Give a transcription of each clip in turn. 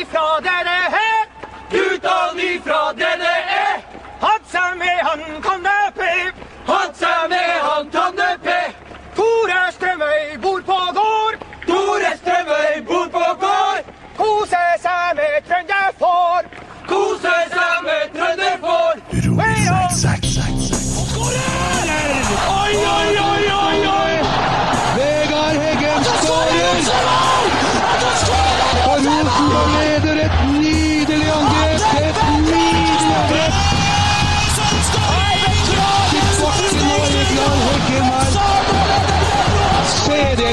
Guttene dere DDE, guttene ifra DDE. Hatt seg med han Kandepe, hatt seg med han Kandepe. Tore Strømøy bor på gård, Tore Strømøy bor på gård. Kose seg med trønderfår, kose seg med trønderfår. Oi, oi, oi!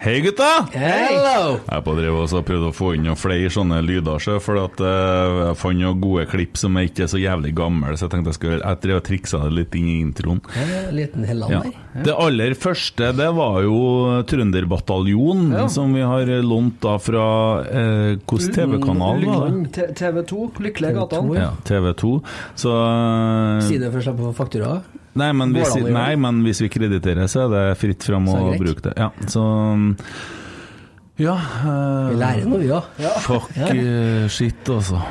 Hei, gutta! Hello! Jeg på drev også og prøvde å få inn noen flere sånne lyder, så, for at eh, jeg fant noen gode klipp som er ikke er så jævlig gamle, så jeg tenkte jeg skulle Jeg drev og triksa det litt inn i introen. En liten Ja. Det aller første, det var jo Trønderbataljon, Ja. som vi har lånt da fra eh, Hvilken TV-kanal var det? TV 2, Lykkelige gatene. Ja, TV2. Så eh, Si det for å på faktura. Nei men, hvis, nei, men hvis vi krediterer, så er det fritt fram å bruke det. Ja, så Ja. eh, Vi lærer noe, vi òg. Fuck Ja. eh, shit, altså.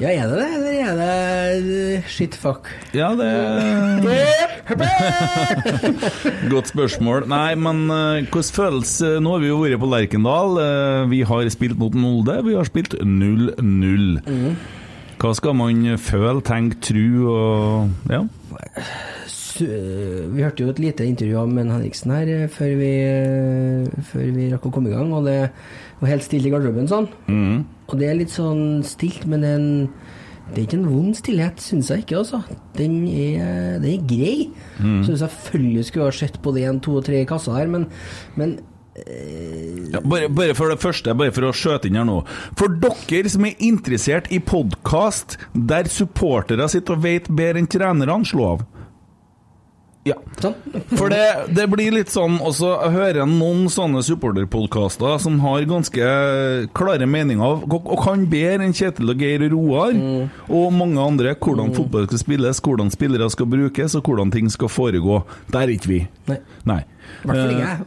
Ja, er det det, eller er det uh, shit fuck? Ja, det Godt spørsmål. Nei, men eh, hvordan føles eh, Nå har vi jo vært på Lerkendal. Uh, vi har spilt mot Molde. Vi har spilt 0-0. Mm. Hva skal man føle, tenke, tro og Ja. Vi hørte jo et lite intervju av Men Henriksen her eh, før vi, eh, før vi rakk å komme i gang, og det var helt stille i garderoben sånn. Mm. Og det er litt sånn stilt, men det er, en, det er ikke en vond stillhet, syns jeg ikke, altså. Den er, den er grei. Mm. Så selvfølgelig skulle jeg ha sett både én, to og tre i kassa her, men, men Ja, bare, bare for det første, bare for å skjøte inn her nå. For dere som er interessert i podkast der supportere sitter og vet bedre enn trenerne, slå av. Ja. sånn. For det, det blir litt sånn Og så hører jeg noen sånne supporterpodkaster som har ganske klare meninger og, og kan bedre enn Kjetil og Geir og Roar og mange andre hvordan fotball skal spilles, hvordan spillere skal brukes og hvordan ting skal foregå. Der er ikke vi. Nei. Nei. I hvert fall ikke jeg.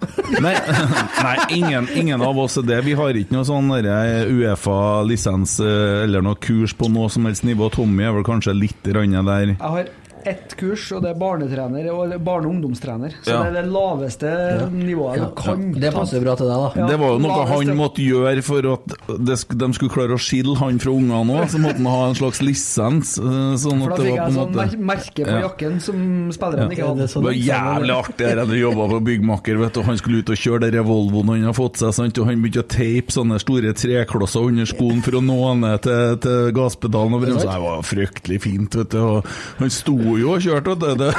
Nei, nei ingen, ingen av oss er det. Vi har ikke noe sånn Uefa-lisens eh, eller noe kurs på noe som helst nivå. Tommy er vel kanskje litt der. Jeg har ett kurs, og det er barnetrener og barne- og ungdomstrener. Så Ja. det er det laveste nivået Ja, du kan Det passer bra til deg, da. Ja, det var jo noe laveste. han måtte gjøre for at de skulle klare å skille han fra ungene òg. Så måtte han ha en slags lisens. eh, Sånn For da det fikk var jeg på sånn mer merke på Ja. jakken som spillerne ikke hadde. det sånn Det var jævlig artig da jeg jobba på byggmaker. vet du. Han skulle ut og kjøre den Volvoen han har fått seg, sant? og han begynte å teipe sånne store treklosser under skoen for å nå ned til, til gasspedalen. og bremsa. Det var fryktelig fint. vet du. Og han sto jo og kjørte, vet du.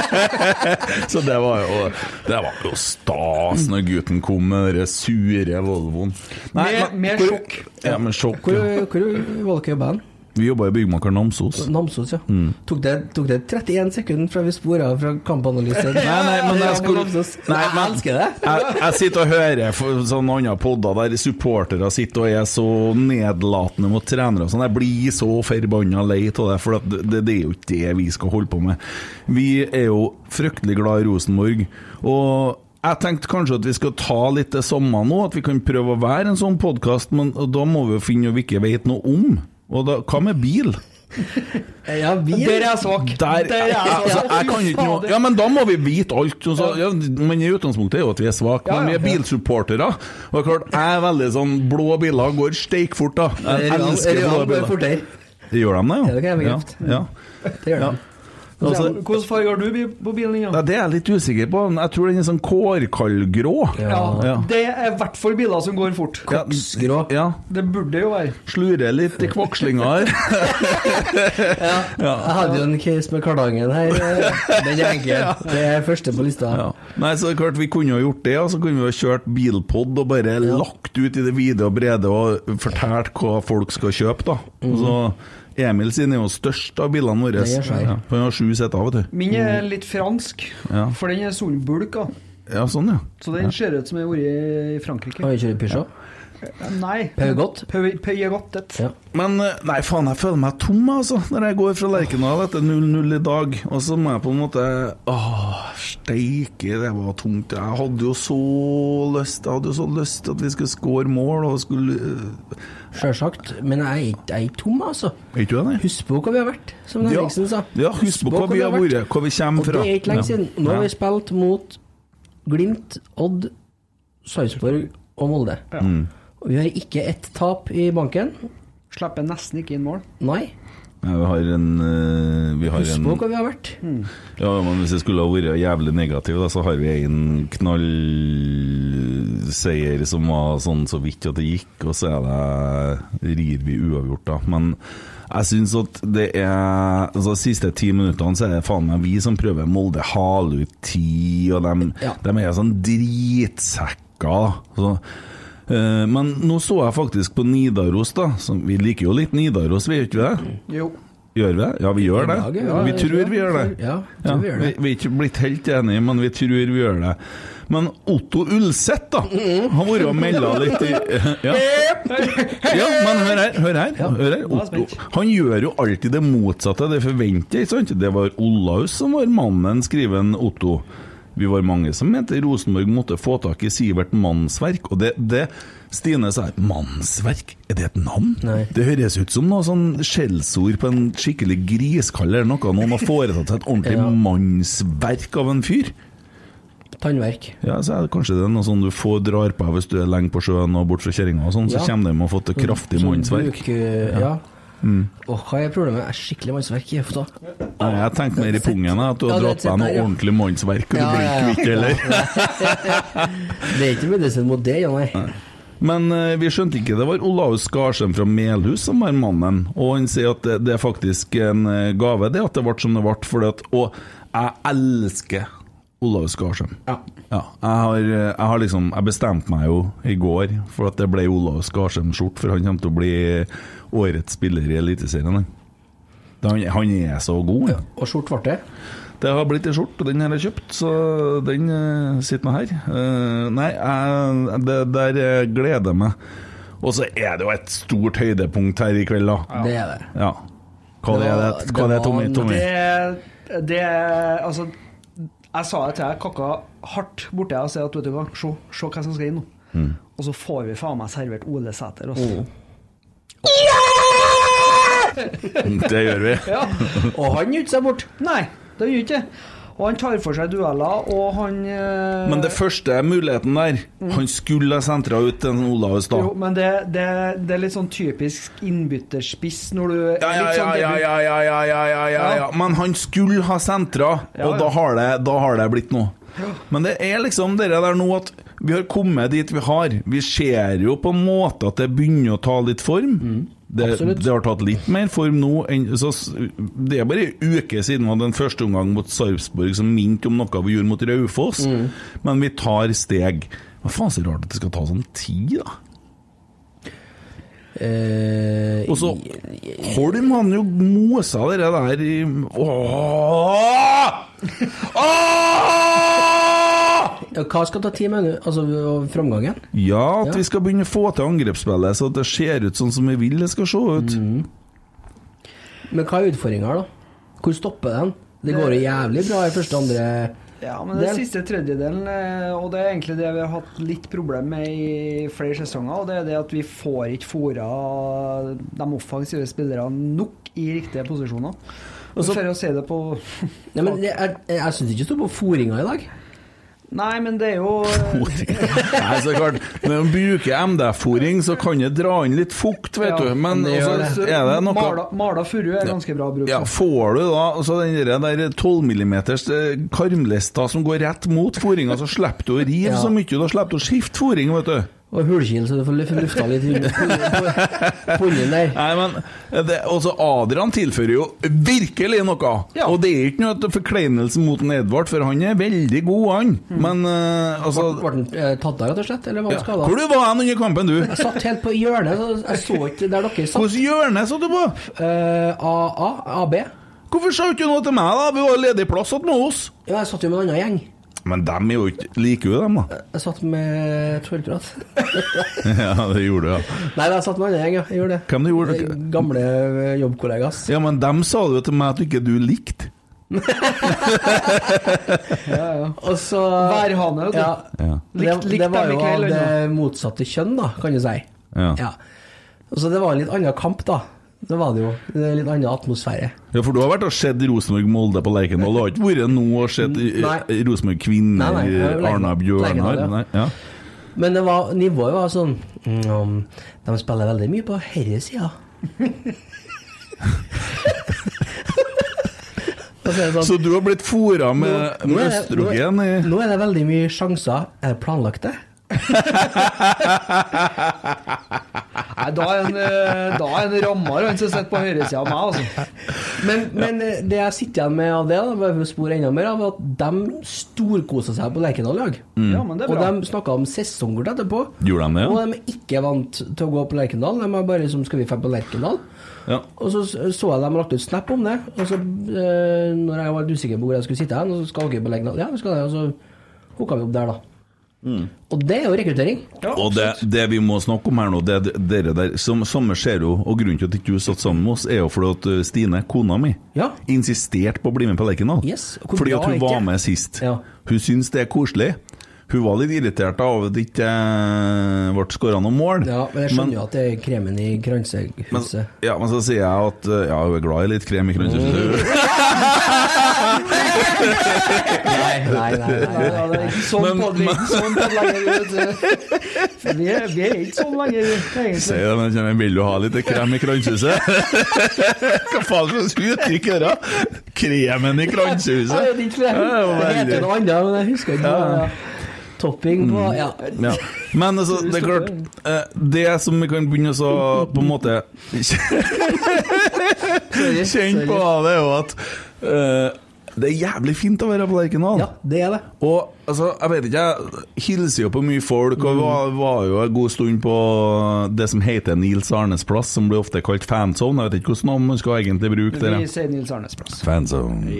Så det var jo Det var jo stas når gutten kom med den sure Volvoen. Nei, Med- med hvor- sjokk. Ja, med sjokk. Hvor, hvor dere jobba hen? Vi jobba i Byggmakeren Namsos. Namsos, ja. Mm. Tok, det, tok det 31 sekunder fra vi spora fra kampanalysen? Nei, nei, men jeg skulle. Nei, jeg elsker det. Jeg, jeg sitter og hører for sånne andre podder der supportere sitter og er så nedlatende mot trenere og sånn. Jeg blir så forbanna lei av det, for det, det, det er jo ikke det vi skal holde på med. Vi er jo fryktelig glad i Rosenborg. Og jeg tenkte kanskje at vi skal ta litt det samme nå, at vi kan prøve å være en sånn podkast, men da må vi jo finne noe vi ikke vet noe om. Og da, hva med bil? Ja, bil. Der er jeg svak. Der, Der er jeg, altså, jeg kan ikke noe Ja, men da må vi vite alt. Så, ja, men i utgangspunktet er jo at vi er svake. Men vi er bilsupportere. Og det er klart, jeg er veldig sånn Blå biler går steikfort, da. Jeg elsker blå biler. Gjør de det, Ja, det kan jeg ja? bekrefte. Ja. Det gjør ja. de. Altså, Hvilken farge har du på bilen din? ja, Ja? det er jeg litt usikker på. Jeg tror den er sånn kårkallgrå. Ja, Ja. Det er i hvert fall biler som går fort. Ja, Koksgrå. Ja. Det burde jo være. Slure litt i kvakslinga her. Jeg hadde jo en case med Kardangen her. Den er enkel. Det er første på lista. Ja. Nei, så det er klart Vi kunne jo gjort det, og så kunne vi jo kjørt bilpod og bare lagt ut i det vide og brede og fortalt hva folk skal kjøpe. da Og så Emil sin er jo størst av bilene våre. Ja, han har sju seter, vet du. Min er litt fransk, Ja. for den er solbulka. Ja, sånn, ja. Så den ser ut som den har vært i Frankrike. Har jeg kjørt Peugeot? Nei. Peugeot? Peu- Ja. Men eh, nei, faen, jeg føler meg tom altså når jeg går fra Lerkendal etter 0-0 i dag. Og så må jeg på en måte Åh, steike, det var tungt. Jeg hadde jo så lyst Jeg hadde jo så lyst til at vi skulle score mål og skulle eh, Sjølsagt. Men jeg er ikke- tom, altså. Er ikke du det? Husk på hva vi har vært, som Ja. Henriksen sa. Ja, husk på hva vi har vært, hvor vi kommer Og fra. det er ikke lenge Ja. Nå har vi spilt mot Glimt, Odd, Sarpsborg og Molde. Mm. Og vi har ikke ett tap i banken. Slipper nesten ikke inn mål. Nei. Nei, vi har en eh, Vi har Husk en på hva vi har vært. Ja, men Hvis jeg skulle ha vært jævlig negativ, da, så har vi en knallseier som var sånn så vidt at det gikk, og så er det rir vi uavgjort, da. Men jeg syns at det er altså, De siste ti minuttene så er det faen meg vi som prøver Molde hale ut tid, og de, Ja. de er sånn dritsekker. Så, men nå så jeg faktisk på Nidaros, da. Vi liker jo litt Nidaros, vi gjør ikke det? Jo. Gjør vi det? Ja, vi gjør det. Vi tror vi gjør det. Ja, vi vi, er ikke blitt helt enige, men vi tror vi gjør det. Men Otto Ulseth, da. Har vært og melda litt i ja. ja, men hør her. Hør her. Hør her. Otto, han gjør jo alltid det motsatte det forventer, ikke sant? Det var Olaus som var mannen, skriver Otto. Vi var mange som mente Rosenborg måtte få tak i Sivert Mannsverk, og det, det Stine sa Mannsverk, er det et navn? Nei. Det høres ut som noe sånn skjellsord på en skikkelig griskall eller noe. Noen har foretatt seg et ordentlig Ja. mannsverk av en fyr. Tannverk. Ja, så er det Kanskje det er noe sånn du får drar på hvis du er lenge på sjøen og bort fra kjerringa, og sånn, så Ja. kommer de med å få til kraftig mannsverk. bruk, ja. ja. Mm. Åh, hva er problemet? Er skikkelig mannsverk i hofta? Nei, jeg tenkte mer i pungen, at du har Ja, dratt deg noe ja. ordentlig mannsverk, og du blir ja, ja. ikke kvitt heller. Det er ikke medisin mot det, ja, nei. Men eh, vi skjønte ikke det var Olaus Garsen fra Melhus som var mannen. Og han sier at det, det er faktisk en eh, gave, det at det ble som det ble. Fordi at, og jeg elsker Olaus Skarsheim. Ja. Ja, jeg har, jeg har liksom Jeg bestemte meg jo i går for at det ble Olav Skarsheim-skjort, for han kommer til å bli årets spiller i Eliteserien. han. Han, er så god. Ja. Og skjort ble det. Det har blitt en skjort, og den har jeg kjøpt, så den eh, sitter nå her. Uh, nei, jeg, det der eh, gleder jeg meg. Og så er det jo et stort høydepunkt her i kveld, da. Det er det. Ja. Hva Det er var- det? Hva det er, det Tommy? Tommy? Det, det Altså, jeg sa det til deg, kakka hardt borti og sier at vet du hva, se, se hva som skal inn nå. Og så får vi faen meg servert Ole Sæter også. Det gjør vi. Ja. Og han gikk seg bort. Nei, det gjør ikke. Og han tar for seg dueller, og han eh, Men det første muligheten der Han skulle ha sentra ut til Olaus da. Jo, men det, det, det er litt sånn typisk innbytterspiss når du Ja, ja, sånn ja, ja, ja, ja, ja, ja, ja. Men han skulle ha sentra, og da har det, da har det blitt noe. Men det er liksom det der nå at vi har kommet dit vi har. Vi ser jo på en måte at det begynner å ta litt form. Det, det har tatt litt mer form nå enn så, Det er bare en uke siden vi hadde en første omgang mot Sarpsborg som minte om noe vi gjorde mot Raufoss. Men vi tar steg. Hva faen så rart at det skal ta sånn tid, da? Eh, Og så Holm han jo mosa det der i! Åh! Ja, hva skal ta tid med nå? Altså framgangen? Ja, at Ja. vi skal begynne å få til angrepsspillet, så at det ser ut sånn som vi vil det skal se ut. Men hva er utfordringa da? Hvor stopper den? Det går jo jævlig bra i første andre Ja, men den siste tredjedelen, eh, og det er egentlig det vi har hatt litt problem med i flere sesonger, og det er det at vi får ikke fora de offensive spillerne nok i riktige posisjoner. Og så- For å se det på Nei, men det jeg, Jeg syns ikke det står på foringa i dag. Nei, men det er jo Nei, så klart Når man bruker MDF-fòring, så kan det dra inn litt fukt, vet Ja, du. Men det gjør altså, er det noe Mala, mala furu er ganske bra bruk. ja, Får du da altså den der, der 12 millimeters eh, karmlista som går rett mot fòringa, så slipper du å rive Ja. så mye. Da slipper du å skifte fòring, vet du. Og hulkil, så du får luf- lufta litt punnen der. Nei, men det, også Adrian tilfører jo virkelig noe. Ja. Og det er ikke noe forkleinelse mot en Edvard, for han er veldig god, han. Men uh, altså Ble den eh, tatt av, rett og slett? Eller var ja. skada? Hvor du var han under kampen, du? Jeg satt helt på hjørnet, så jeg så ikke der dere satt. Hvilket hjørne satt du på? Eh, AA, AB. Hvorfor sa du ikke noe til meg, da? Vi var ledig plass med oss. Ja, jeg satt jo med en annen gjeng. Men dem er jo ikke Liker jo dem, da? Jeg satt med trollprat. ja, det gjorde du, ja. Nei, jeg satt med en annen gjeng, ja. Jeg gjorde det. Hvem du gjorde? Eh, Gamle eh, jobbkollegas. Ja, men dem sa du til meg at du ikke du likte. Og så Værhane, vet du. Ja. Ja. Det, det var jo det motsatte kjønn, da, kan du si. Ja. Ja. Så det var en litt annen kamp, da. Det var det jo. Det er litt annen atmosfære. Ja, for du har vært og sett Rosenborg-Molde på Lerkendal. Du har ikke vært nå og sett Rosenborg Kvinner, Nei, nei, jeg har Arna Lerkendal, Bjørnar ja. Men det var, nivået var sånn um, De spiller veldig mye på herre sida. Så er sånn, Så du har blitt fora med, nå med er det- østrogen Nå er det veldig mye sjanser. Er det planlagt, det? Nei, da er en, eh, da er en rammer han som sitter på høyresida av meg, altså. Men, men eh, det jeg sitter igjen med av det, da, spore enda mer, av at de storkosa seg på Lerkendal i dag. Ja, men det er Og de snakka om sesongkort etterpå. Gjorde de det, ja? Og de er ikke vant til å gå på Lerkendal. De er bare som skal vi dra på Lerkendal? Ja. Og så så jeg dem lagt ut snap om det. Og så, eh, når jeg var litt usikker på hvor jeg skulle sitte hen, og så skal dere på Lerkendal Ja, vi skal det. Og så hooka vi opp der, da. Og det er jo rekruttering. Og det, det vi må snakke om her nå, det er dere der som Samme ser jo, og grunnen til at ikke du satt sammen med oss, er jo fordi at uh, Stine, kona mi, Ja. insisterte på å bli med på Lerkendal. Yes, Fordi at hun ikke? var med sist. Ja. Hun syns det er koselig. Hun var litt irritert av at det ikke eh, ble skåra noe mål. Ja, men jeg skjønner jo at det er kremen i men, kransehuset. ja, men så sier jeg at uh, ja, hun er glad i litt krem i kransehuset. Nei, nei, nei. Nei, nei. sånn men- sånn du. Vi er, vi er ikke sånn lenger, egentlig. Sier det, men jeg vil jo ha litt krem i kransehuset. Hva faen slags uttrykk er det? Kremen i kransehuset? Ja, det heter noe annet, men jeg husker ikke. Ja. Topping på Ja. Ja. Men altså, det er klart eh, Det som vi kan begynne å så på en måte Kjenne på, det er jo at eh, det er jævlig fint å være på Lerkendal. ja, det er det. Og altså, jeg vet ikke, jeg hilser jo på mye folk, og var, var jo en god stund på det som heter Nils Arnes plass, som blir ofte kalt fanzone. Jeg vet ikke hvordan navn man skal egentlig bruke. det. Vi sier Nils Arnes plass. Fanzone.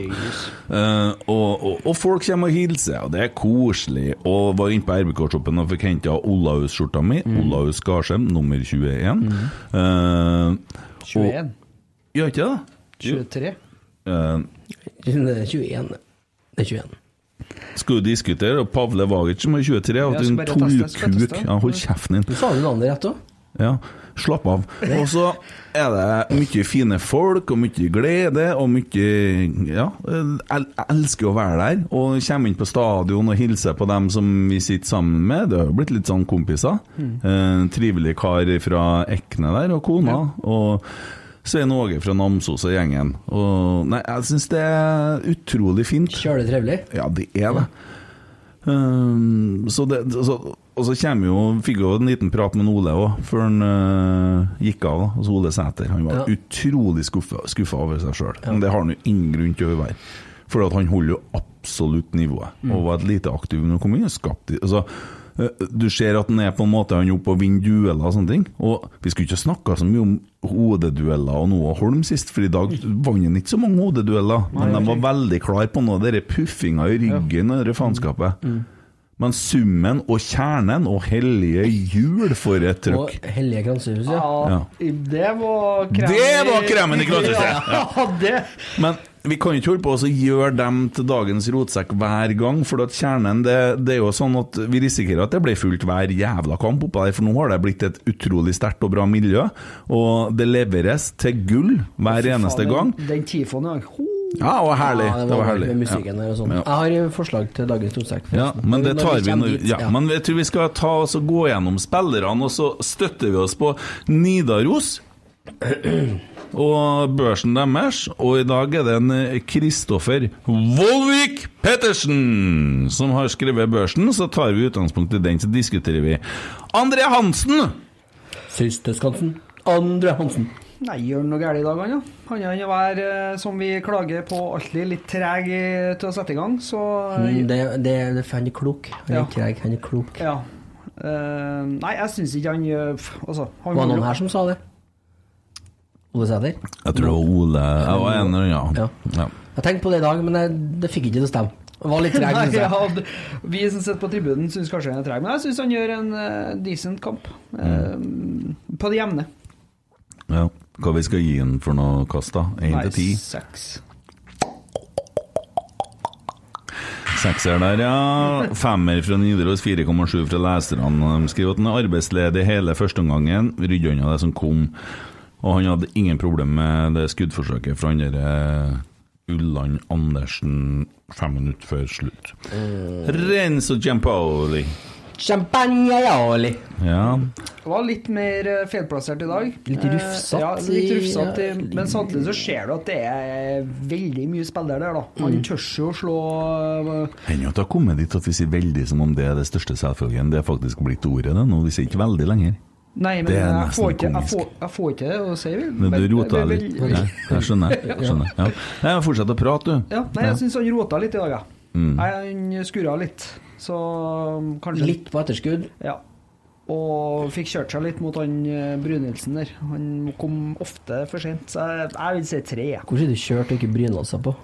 Uh, og, og, og folk kommer og hilser, og det er koselig. Og var inne på RBK-shoppen og fikk henta Olaus-skjorta mi. Olaus Garsem, nummer 21. Eh, 21. Gjør ikke det? 23. Uh, 21. Det er 21. skulle du diskutere, og Pavle Vagic som er 23, og en tullkuk ja, Hold kjeften din. Du sa jo navnet rett òg? Ja, slapp av. Og så er det mye fine folk, og mye glede, og mye Ja, jeg elsker å være der. Og kommer inn på stadion og hilser på dem som vi sitter sammen med. Det har jo blitt litt sånn kompiser. Eh, trivelig kar fra Ekne der, og kona. Og Svein Åge fra Namsos og gjengen. Og Nei, jeg syns det er utrolig fint. Kjølig trivelig. Ja, det er det. Um, så det så, og så kommer jo, fikk jo en liten prat med Ole òg, før han uh, gikk av. da, Altså Ole Sæter. Han var Ja. utrolig skuffa, over seg sjøl. Men det har han jo ingen grunn til å være. For at han holder jo absolutt nivået. Mm. Og var et lite aktiv når han kom inn. og skapte altså, Du ser at han er på en måte Han er oppe og vinner dueller og sånne ting. Og vi skulle ikke snakka så mye om hodedueller og Noah Holm sist, for i dag vant han ikke så mange hodedueller. Men de var veldig klar på noe av den puffinga i ryggen og det faenskapet. Mm. Men summen og kjernen og hellige jul for et Og trøkk. Hellige Kransehus, ja. Ja. Det var kremen Det var kremen i kransehuset! Ja. Ja, det Men vi kan ikke holde på å gjøre dem til dagens rotsekk hver gang, for at kjernen det, det er jo sånn at vi risikerer at det blir fullt hver jævla kamp oppå der, for nå har det blitt et utrolig sterkt og bra miljø, og det leveres til gull hver eneste Faen, gang. Den, den tifoen i Ja, og herlig. Ja, det var herlig. Med musikken Ja. og sånn. Ja. Jeg har forslag til dagens rotsekk. Ja, men det tar vi vi nå. dit, Ja, men jeg tror vi skal ta oss og gå gjennom spillerne, og så støtter vi oss på Nidaros. Og børsen deres, og i dag er det en Kristoffer Vollvik Pettersen som har skrevet børsen. Så tar vi utgangspunkt i den, så diskuterer vi. André Hansen! Siste Skansen. Andre Hansen. Nei, gjør han noe galt i dag, han? da? Han er å være, eh, som vi klager på, alltid litt treg i- til å sette i gang, så Mm, Det, det, det, han er klok. Han er Ja. treg, han er klok. Ja. Uh, nei, jeg syns ikke han Altså, han Var det noen her som sa det? Ole Sæter? Jeg tror det var Ole Jeg var en eller annen, ja. Ja. ja. Jeg tenkte på det i dag, men jeg, det fikk ikke til å stemme. Var litt treg. syns jeg. ja, vi som sitter på tribunen, syns kanskje han er treg, men jeg syns han gjør en uh, decent kamp. Eh, På det jevne. ja. Hva vi skal gi den for noe kast, da? Én til ti? seks. Sekser der, ja. Femmer fra Nidaros, 4,7 fra leserne. De skriver at han er arbeidsledig hele førsteomgangen, Rydder unna det som kom. Og han hadde ingen problem med det skuddforsøket fra han der eh, Ulland Andersen fem minutter før slutt. Renzo Giampoli. Champagne aioli. Ja. Det var litt mer eh, feilplassert i dag. Litt Eh, rufsete Ja, litt rufsete, men samtidig så ser du at det er veldig mye spillere der, da. Han Mm. tør jo å slå eh, Hender jo at det har kommet dit at vi sier veldig som om det er det største selvfølgen. Det er faktisk blitt ordet det nå, vi sier ikke veldig lenger. Nei, men Det er jeg får, ikke, jeg, får, jeg får ikke det å si. vel. Men du rota litt. Nei, jeg skjønner. Jeg skjønner. Ja. Nei, Fortsett å prate, du. Ja, nei, jeg syns han rota litt i dag, ja. Mm. Nei, han skurra litt, så kanskje Litt på etterskudd. Ja. Og fikk kjørt seg litt mot han eh, Brynildsen der. Han kom ofte for sent, så jeg, jeg vil si tre. jeg. Hvor er det kjørt og ikke bryna seg på?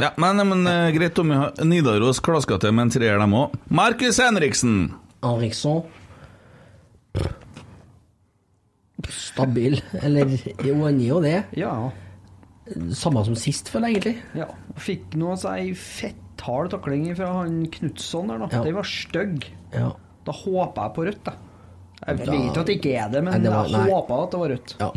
Ja, men, men eh, greit, om Nidaros klaska til med en treer, dem òg. Markus Henriksen! Henriksson Stabil. Eller jo, han er jo det. Ja. Samme som sist, føler jeg egentlig. ja. Fikk nå seg ei fetthard takling fra han Knutson der, da. Ja. Den var stygg. Ja. Da håper jeg på rødt, jeg. Jeg Da- vet at det ikke er det, men Nei, det var- jeg håpa at det var rødt. ja.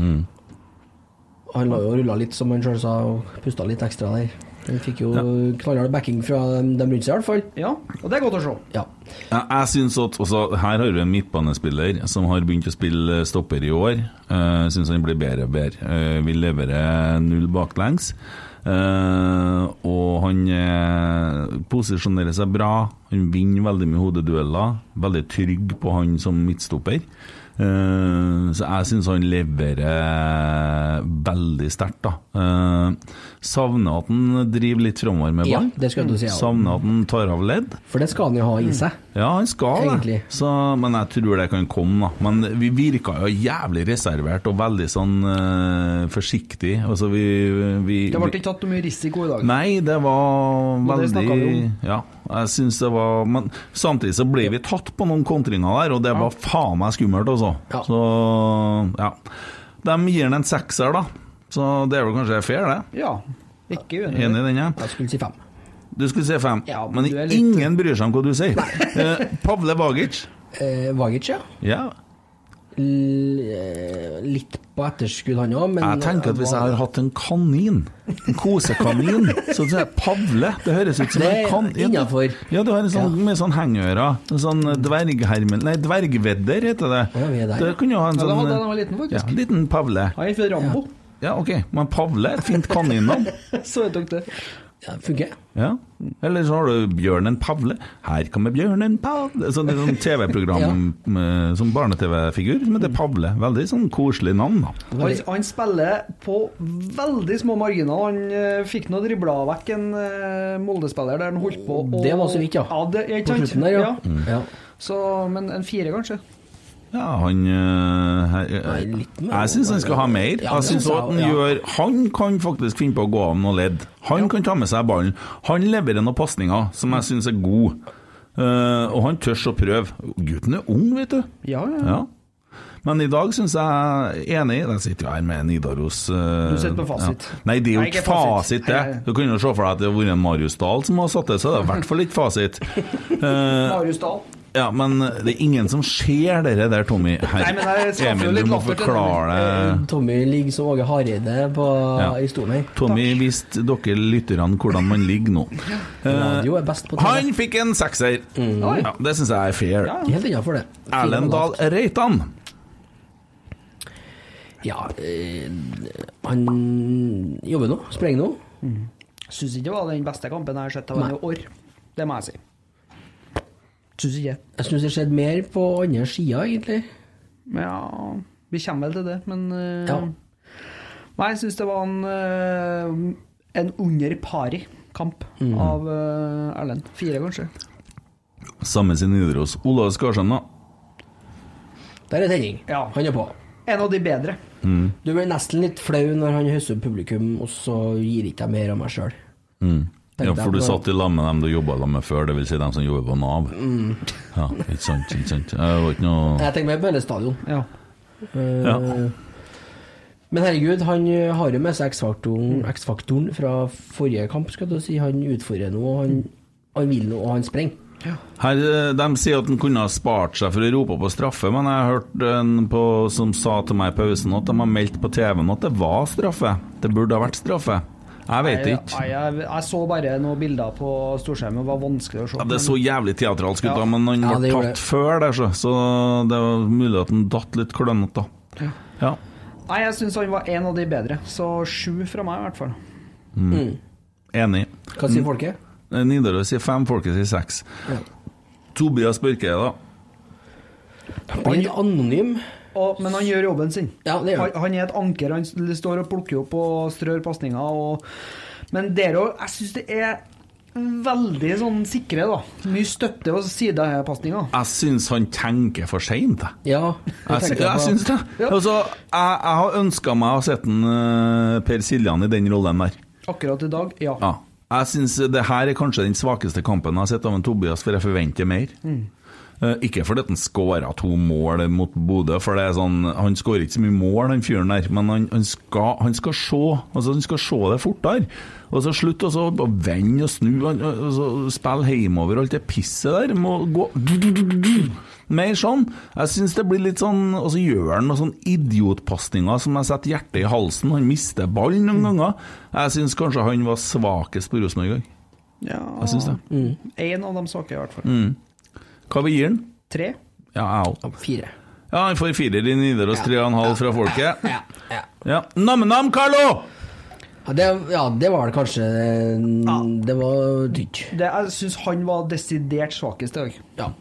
Han la jo rulla litt, som han sjøl sa, og pusta litt ekstra der. Han fikk jo knallhard backing fra dem rundt seg, i hvert fall. Ja, og det er godt å se. Ja. Ja, jeg synes at også, Her har vi en midtbanespiller som har begynt å spille stopper i år. Jeg syns han blir bedre og bedre. Uh, vi leverer null baklengs. Uh, og han uh, posisjonerer seg bra. Han vinner veldig mye hodedueller. Veldig trygg på han som midtstopper. Eh, så jeg syns han leverer veldig sterkt, da. Eh, savner at han driver litt framover med Ja, ball. du si, ja. Savner at han tar av ledd. For det skal han jo ha i seg. Ja, han skal det. Så, men jeg tror det kan komme, da. Men vi virka jo jævlig reservert og veldig sånn uh, forsiktig. Altså, vi, vi Det ble ikke tatt noe mye risiko i dag. Nei, det var Og det vi veldig om. Ja, jeg synes det var Men samtidig så ble vi tatt på noen kontringer der, og det var faen meg skummelt, altså. Ja. Så ja. De gir den en sekser, da. Så det er vel kanskje fair, det? Ja, ikke uenig. i Enig i den, ja? Jeg skulle si fem. Du skulle si fem, Ja, men men litt- ingen bryr seg om hva du sier. Eh, Pavle Vagic. Eh, Vagic, ja. Ja. Eh, litt på etterskudd, han òg, men Jeg tenker at hvis jeg hadde hatt en kanin, en kosekanin, så tror jeg Pavle Det høres ut som Det en kanin. kan... Ja, du har en sånn med sånn hengører. En sånn dverghermel Nei, dvergvedder heter det. Ja, vi er der, Det kunne jo ha en sånn Ja, det hadde jeg da jeg var liten, faktisk. Ja, liten Pavle. Han fra Rambo. Ja, ok. Men Pavle er et fint kaninnavn. Så jeg tok det. Ja, funker. Ja. Eller så har du Bjørnen Pavle. Her kommer Bjørnen Pavle Sånn, det er sånn TV-program ja. som barne-TV-figur som heter Pavle. Veldig sånn koselig navn, da. Han, han spiller på veldig små marginer. Han uh, fikk nå dribla vekk en uh, Molde-spiller der han holdt på å Det var så vidt, ja. ja det, På slutten der, ja. ja. Mm. ja. Så, men en fire, kanskje? Ja, han øh, her, Nei. Jeg syns han skal ha mer. Jeg synes at han gjør Han kan faktisk finne på å gå av noe ledd. Han kan ta med seg ballen. Han leverer noen pasninger som jeg syns er gode. Eh, og han tør å prøve. Gutten er ung, vet du. Ja, ja. Ja. Men i dag syns jeg enig Jeg sitter jo her med Nidaros uh, Du sitter på fasit. Ja. Nei, det er jo ikke fasit. det. Du kunne jo se for deg at det har vært en Marius Dahl som har satt det, så det er i hvert fall ikke fasit. Uh, Marius Dahl. Ja, men det er ingen som ser dere der, Tommy. Her. Nei, men jeg skaffer jo Emil, litt du må latter til forklare det. Tommy ligger som Åge Hareide på, Ja. i stolen her. Tommy viste dere lytterne hvordan man ligger nå. Radio er best på TV. Han fikk en sekser. Ja, det syns jeg er fair. Helt innafor det. Erlend Dahl Reitan. Ja, øh, han jobber nå. Sprenger nå. Syns ikke det var den beste kampen jeg har sett av ham i år. Det må jeg si. Syns ikke. Jeg syns det skjedde mer på andre sida, egentlig. Ja, vi kommer vel til det, men uh, Ja. Nei, jeg syns det var en, uh, en under pari-kamp Mm. av uh, Erlend. Fire, kanskje. Samme sin Nidaros. Olav Skarsheim, da. Der er tenning. Ja. Han er på. En av de bedre. Du blir nesten litt flau når han høster opp publikum, og så gir ikke jeg mer av meg sjøl. Mm. Ja, for du satt i lag med dem du jobba med før, dvs. Si dem som jobber på Nav. Mm. Ja, ikke sant, ikke sant. Det var ikke noe Jeg tenker mer på hele stadion. Ja. Uh, Ja. Men herregud, han eh, har jo med seg X-faktoren X-faktoren fra forrige kamp, skal du si. Han utfordrer nå, og han, han vil noe, og han sprenger. Her, eh, De sier at han kunne ha spart seg for å rope på straffe, men jeg har hørt en på, som sa til meg i pausen at de har meldt på TV-en at det var straffe. Det burde ha vært straffe. Jeg vet ikke. jeg, jeg, jeg så bare noen bilder på storskjermen, det var vanskelig å se. Ja, det så jævlig teatralsk ut, Ja. men han Ja, ble tatt før der, så, så det var mulig at han datt litt klønete, da. Ja. Nei, jeg syns han var en av de bedre, så sju fra meg i hvert fall. Enig. Hva sier folket? Eh, Nidaros sier fem, folket sier seks. Ja. Tobias Børke, da. Han er anonym. Og, men han gjør jobben sin. Ja, det gjør han, han er et anker. Han står og plukker opp og strør pasninger. Og, men der òg, jeg syns det er veldig sånn sikre, da. Mye støtte og sidepasninger. Jeg syns han tenker for seint, jeg. Ja, jeg. Jeg, jeg syns det. Ja. Altså, jeg, jeg har ønska meg å sette en, uh, Per Siljan i den rollen der. Akkurat i dag, ja. Ja. Jeg syns det her er kanskje den svakeste kampen jeg har sett av en Tobias, for jeg forventer mer. Eh, ikke fordi han skåra to mål mot Bodø, for det er sånn han skårer ikke så mye mål, den fyren der, men han, han, skal, han skal se altså han skal se det fortere. Og så slutt å vende og snu, og spille hjemover, alt det pisset der. Må gå Mer sånn. Jeg syns det blir litt sånn Og så gjør han noen sånn idiotpasninger som jeg setter hjertet i halsen. Han mister ballen noen ganger. Jeg syns kanskje han var svakest på Rosenborg i dag. ja. Det. En av de svake, i hvert fall. Mm. Hva vi gir han? Tre. Ja, jeg òg. Fire. Ja, han får firer i Nidaros, tre og en halv fra folket. Ja, ja. Ja. Nam-nam, Carlo! Ja, det, ja, det var det kanskje Det var dyrt. Det, jeg syns han var desidert svakest i dag. Ja.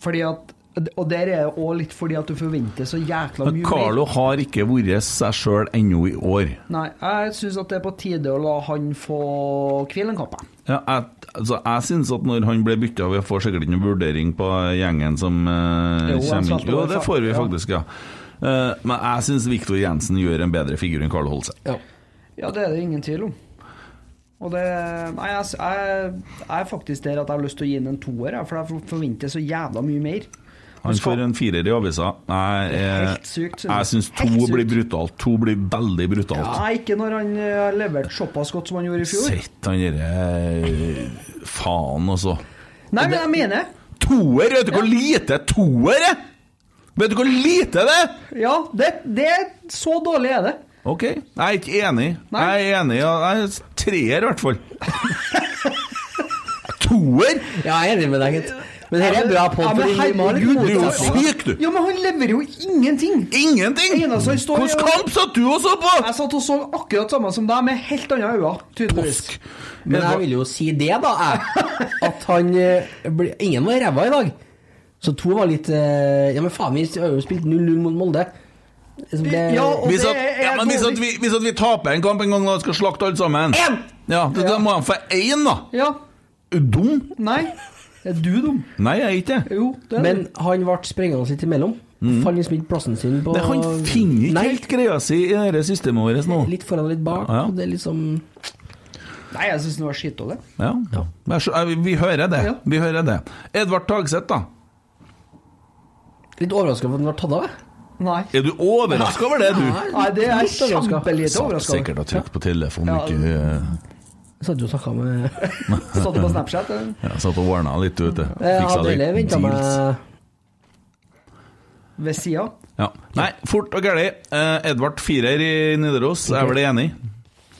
Fordi at Og der er det òg litt fordi at du forventer så jækla mye Men Carlo har ikke vært seg sjøl ennå i år. Nei, jeg syns at det er på tide å la han få hvile en kapp. Ja, jeg, altså, jeg synes at når han ble bytta Vi får sikkert ikke noen vurdering på gjengen som eh, Jo, kommer inn. Jo, det får vi faktisk, ja. Uh, men jeg syns Viktor Jensen gjør en bedre figur enn Karl Holse. ja. Ja, det er det ingen tvil om. Og det Nei, jeg, jeg, jeg er faktisk der at jeg har lyst til å gi ham en toer, for jeg forventer så jævla mye mer. Han får en firer i avisa. Jeg, er- sykt, synes jeg. jeg syns to blir brutalt. To blir veldig brutalt. Nei, ikke når han eh, har levert såpass godt som han gjorde i fjor. Sett han derre Faen, altså. Nei, men jeg mener Toer! Vet du hvor lite toer er?! Vet du hvor lite det er? Ja, det, det Så dårlig er det. Ok, jeg er ikke enig. Nei. Jeg er enig, ja. Jeg er treer i hvert fall. Toer? Ja, jeg er enig med deg, gitt. Men dette er bra på, Ja, men herregud, Du er jo syk, du! Ja, men han leverer jo ingenting! Ingenting! Hvilken kamp satt du og så på? Jeg satt og så akkurat samme som deg, med helt andre øyne, tydeligvis. Men jeg vil jo si det, da, jeg. At han eh, ble, Ingen var ræva i dag. Så to var litt eh, Ja, men faen, vi har jo spilt 0-0 mot Molde. Det, Ja, Hvis at, ja, men hvis at, vi, hvis at vi taper en kamp en gang og skal slakte alle sammen En! Ja, det, Da må han få én, da! Ja. Er du Dum? Nei. Er du dum? Nei, jeg er ikke. Jo, det er men han ble sprengende litt imellom. Fant liksom ikke plassen sin på Mm. Det, han finner ikke Nei, helt greia si i det systemet vårt nå. Litt foran og litt bak. Ja. og Det er liksom Nei, jeg syns det var skitdårlig. Ja. ja. så- eh, Vi hører det. Ja. Vi hører det. Edvard Tagseth, da. Litt overraska over at han ble tatt av. jeg. Nei. Er du overraska over det, du? Nei, det er overrasket. kjempelite Satt overraskende. sikkert og trykt på telefonen, Ja. ikke eh, Jeg satt jo og snakka med Satt du på Snapchat? eller? ja, Satt og ordna litt, vet du. Jeg Fiksa hadde heller venta meg. Ved sida? Ja. Nei, fort og gæli. Eh, Edvard firer i Nidaros, jeg er vel enig?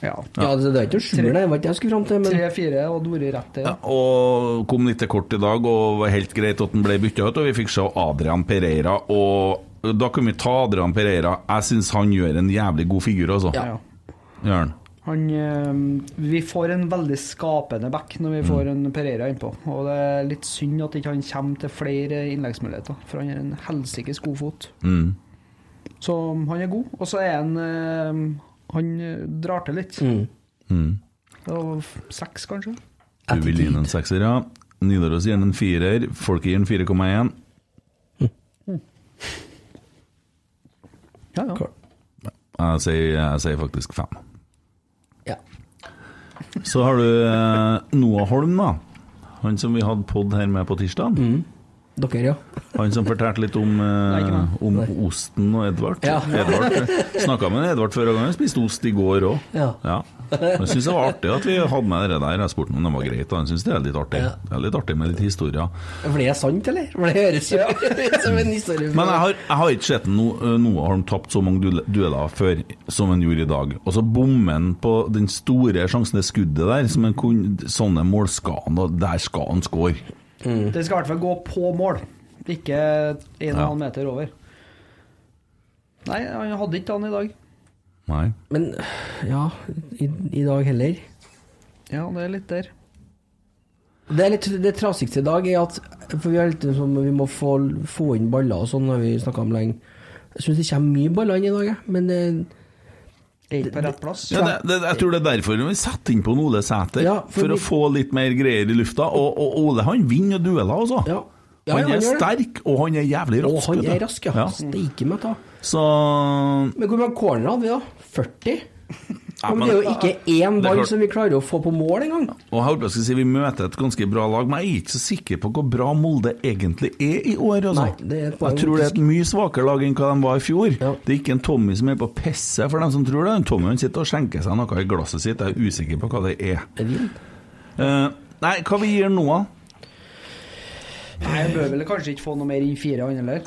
Ja. Ja, det, det er ikke å skjule, det var ikke det jeg skulle fram til. Men Tre-fire og vært rett til. Ja, og kom litt til kort i dag, og var helt greit at den ble bytta ut. Og vi fikk se Adrian Pereira, og da kan vi ta Adrian Pereira. Jeg syns han gjør en jævlig god figur, altså. Ja. Gjør han. Han, eh, vi får en veldig skapende back når vi får en Pereira innpå. Og det er litt synd at ikke han kommer til flere innleggsmuligheter, for han er en helsikes god fot. Mm. Så han er god. Og så er han eh, Han eh, drar til litt. Mm. Mm. Og seks, kanskje? Du vil gi en sekser, ja. Nidaros gir en firer. Folket gir en 4,1. Ja, ja. Jeg sier, jeg sier faktisk fem. Så har du eh, Noah Holm, da. Han som vi hadde pod her med på tirsdag. Dere, ja. Han som fortalte litt om, eh, om osten og Edvard. Ja. Edvard Snakka med Edvard før, og han spiste ost i går òg. Ja. Jeg syns det var artig at vi hadde med det der. Jeg spurte om det var greit, og han syns det er litt artig. Ja. Det er litt artig med litt historier. Ble det er sant, eller? For det høres jo ut som en historie. Men jeg har, jeg har ikke sett no, Har Holm tapt så mange dueller før som han gjorde i dag. Og så bommer han på den store sjansen, det skuddet der, som en kunne Sånne mål skal han, og der skal han score. Det skal i hvert fall gå på mål, ikke en og en Ja. halv meter over. Nei, han hadde ikke han i dag. Nei. Men ja, i, i dag heller. Ja, det er litt der. Det er litt det trasigste i dag er at For vi er litt sånn Vi må få, få inn baller og sånn, har vi snakka om lenge. Jeg syns det kommer mye baller inn i dag. Men det, Er ikke på rett plass. Ja, det, det, jeg tror det er derfor vi setter inn på Ole Sæter. Ja, for fordi- å få litt mer greier i lufta. Og, og Ole han vinner dueller, altså. ja. Ja, han han er sterk, og han er jævlig rask. Og han er rask, ja. Ja. Steike meg ta. Så Men hvor mange corner hadde vi, da? 40? Ja, men, det er jo ikke én ball som vi klarer å få på mål engang. Og jeg håper jeg å si Vi møter et ganske bra lag, men jeg er ikke så sikker på hvor bra Molde egentlig er i år. Altså. Nei, det er jeg tror det er et mye svakere lag enn hva de var i fjor. Ja. Det er ikke en Tommy som er på pisset, for dem som tror det. En Tommy han sitter og skjenker seg noe i glasset sitt. Jeg er usikker på hva det er. Eh, nei, hva vi gir nå, da? Nei, Jeg bør vel kanskje ikke få noe mer enn fire, han heller.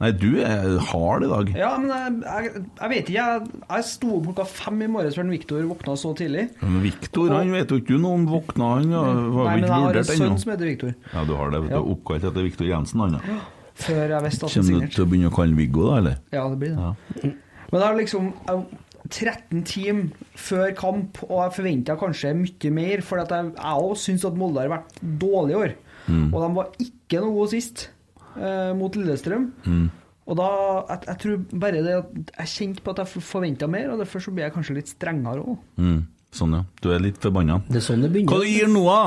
Nei, du er hard i dag. Ja, men jeg, jeg, jeg vet ikke. Jeg, jeg sto opp klokka fem i morges før Viktor våkna så tidlig. Men Viktor han vet jo ikke du noe om våkna, han ja, har Nei, jo men jeg har en sønn ennå. som heter Viktor. Ja, du har det. Du Ja. oppkalt etter Viktor Jensen, han ja. Før jeg visste at han Kommer du til å begynne å kalle Viggo, da, eller? Ja, det blir det. Ja. Men liksom jeg- 13 timer før kamp, og jeg forventa kanskje mye mer, for at jeg òg syns at Molde har vært dårlig i år. Mm. Og de var ikke noe gode sist, eh, mot Lillestrøm. Mm. Og da, jeg, jeg tror bare det at jeg kjente på at jeg forventa mer, og derfor så blir jeg kanskje litt strengere òg. Mm. Sånn, ja. Du er litt forbanna. Det er sånn det Hva begynner. du gir da?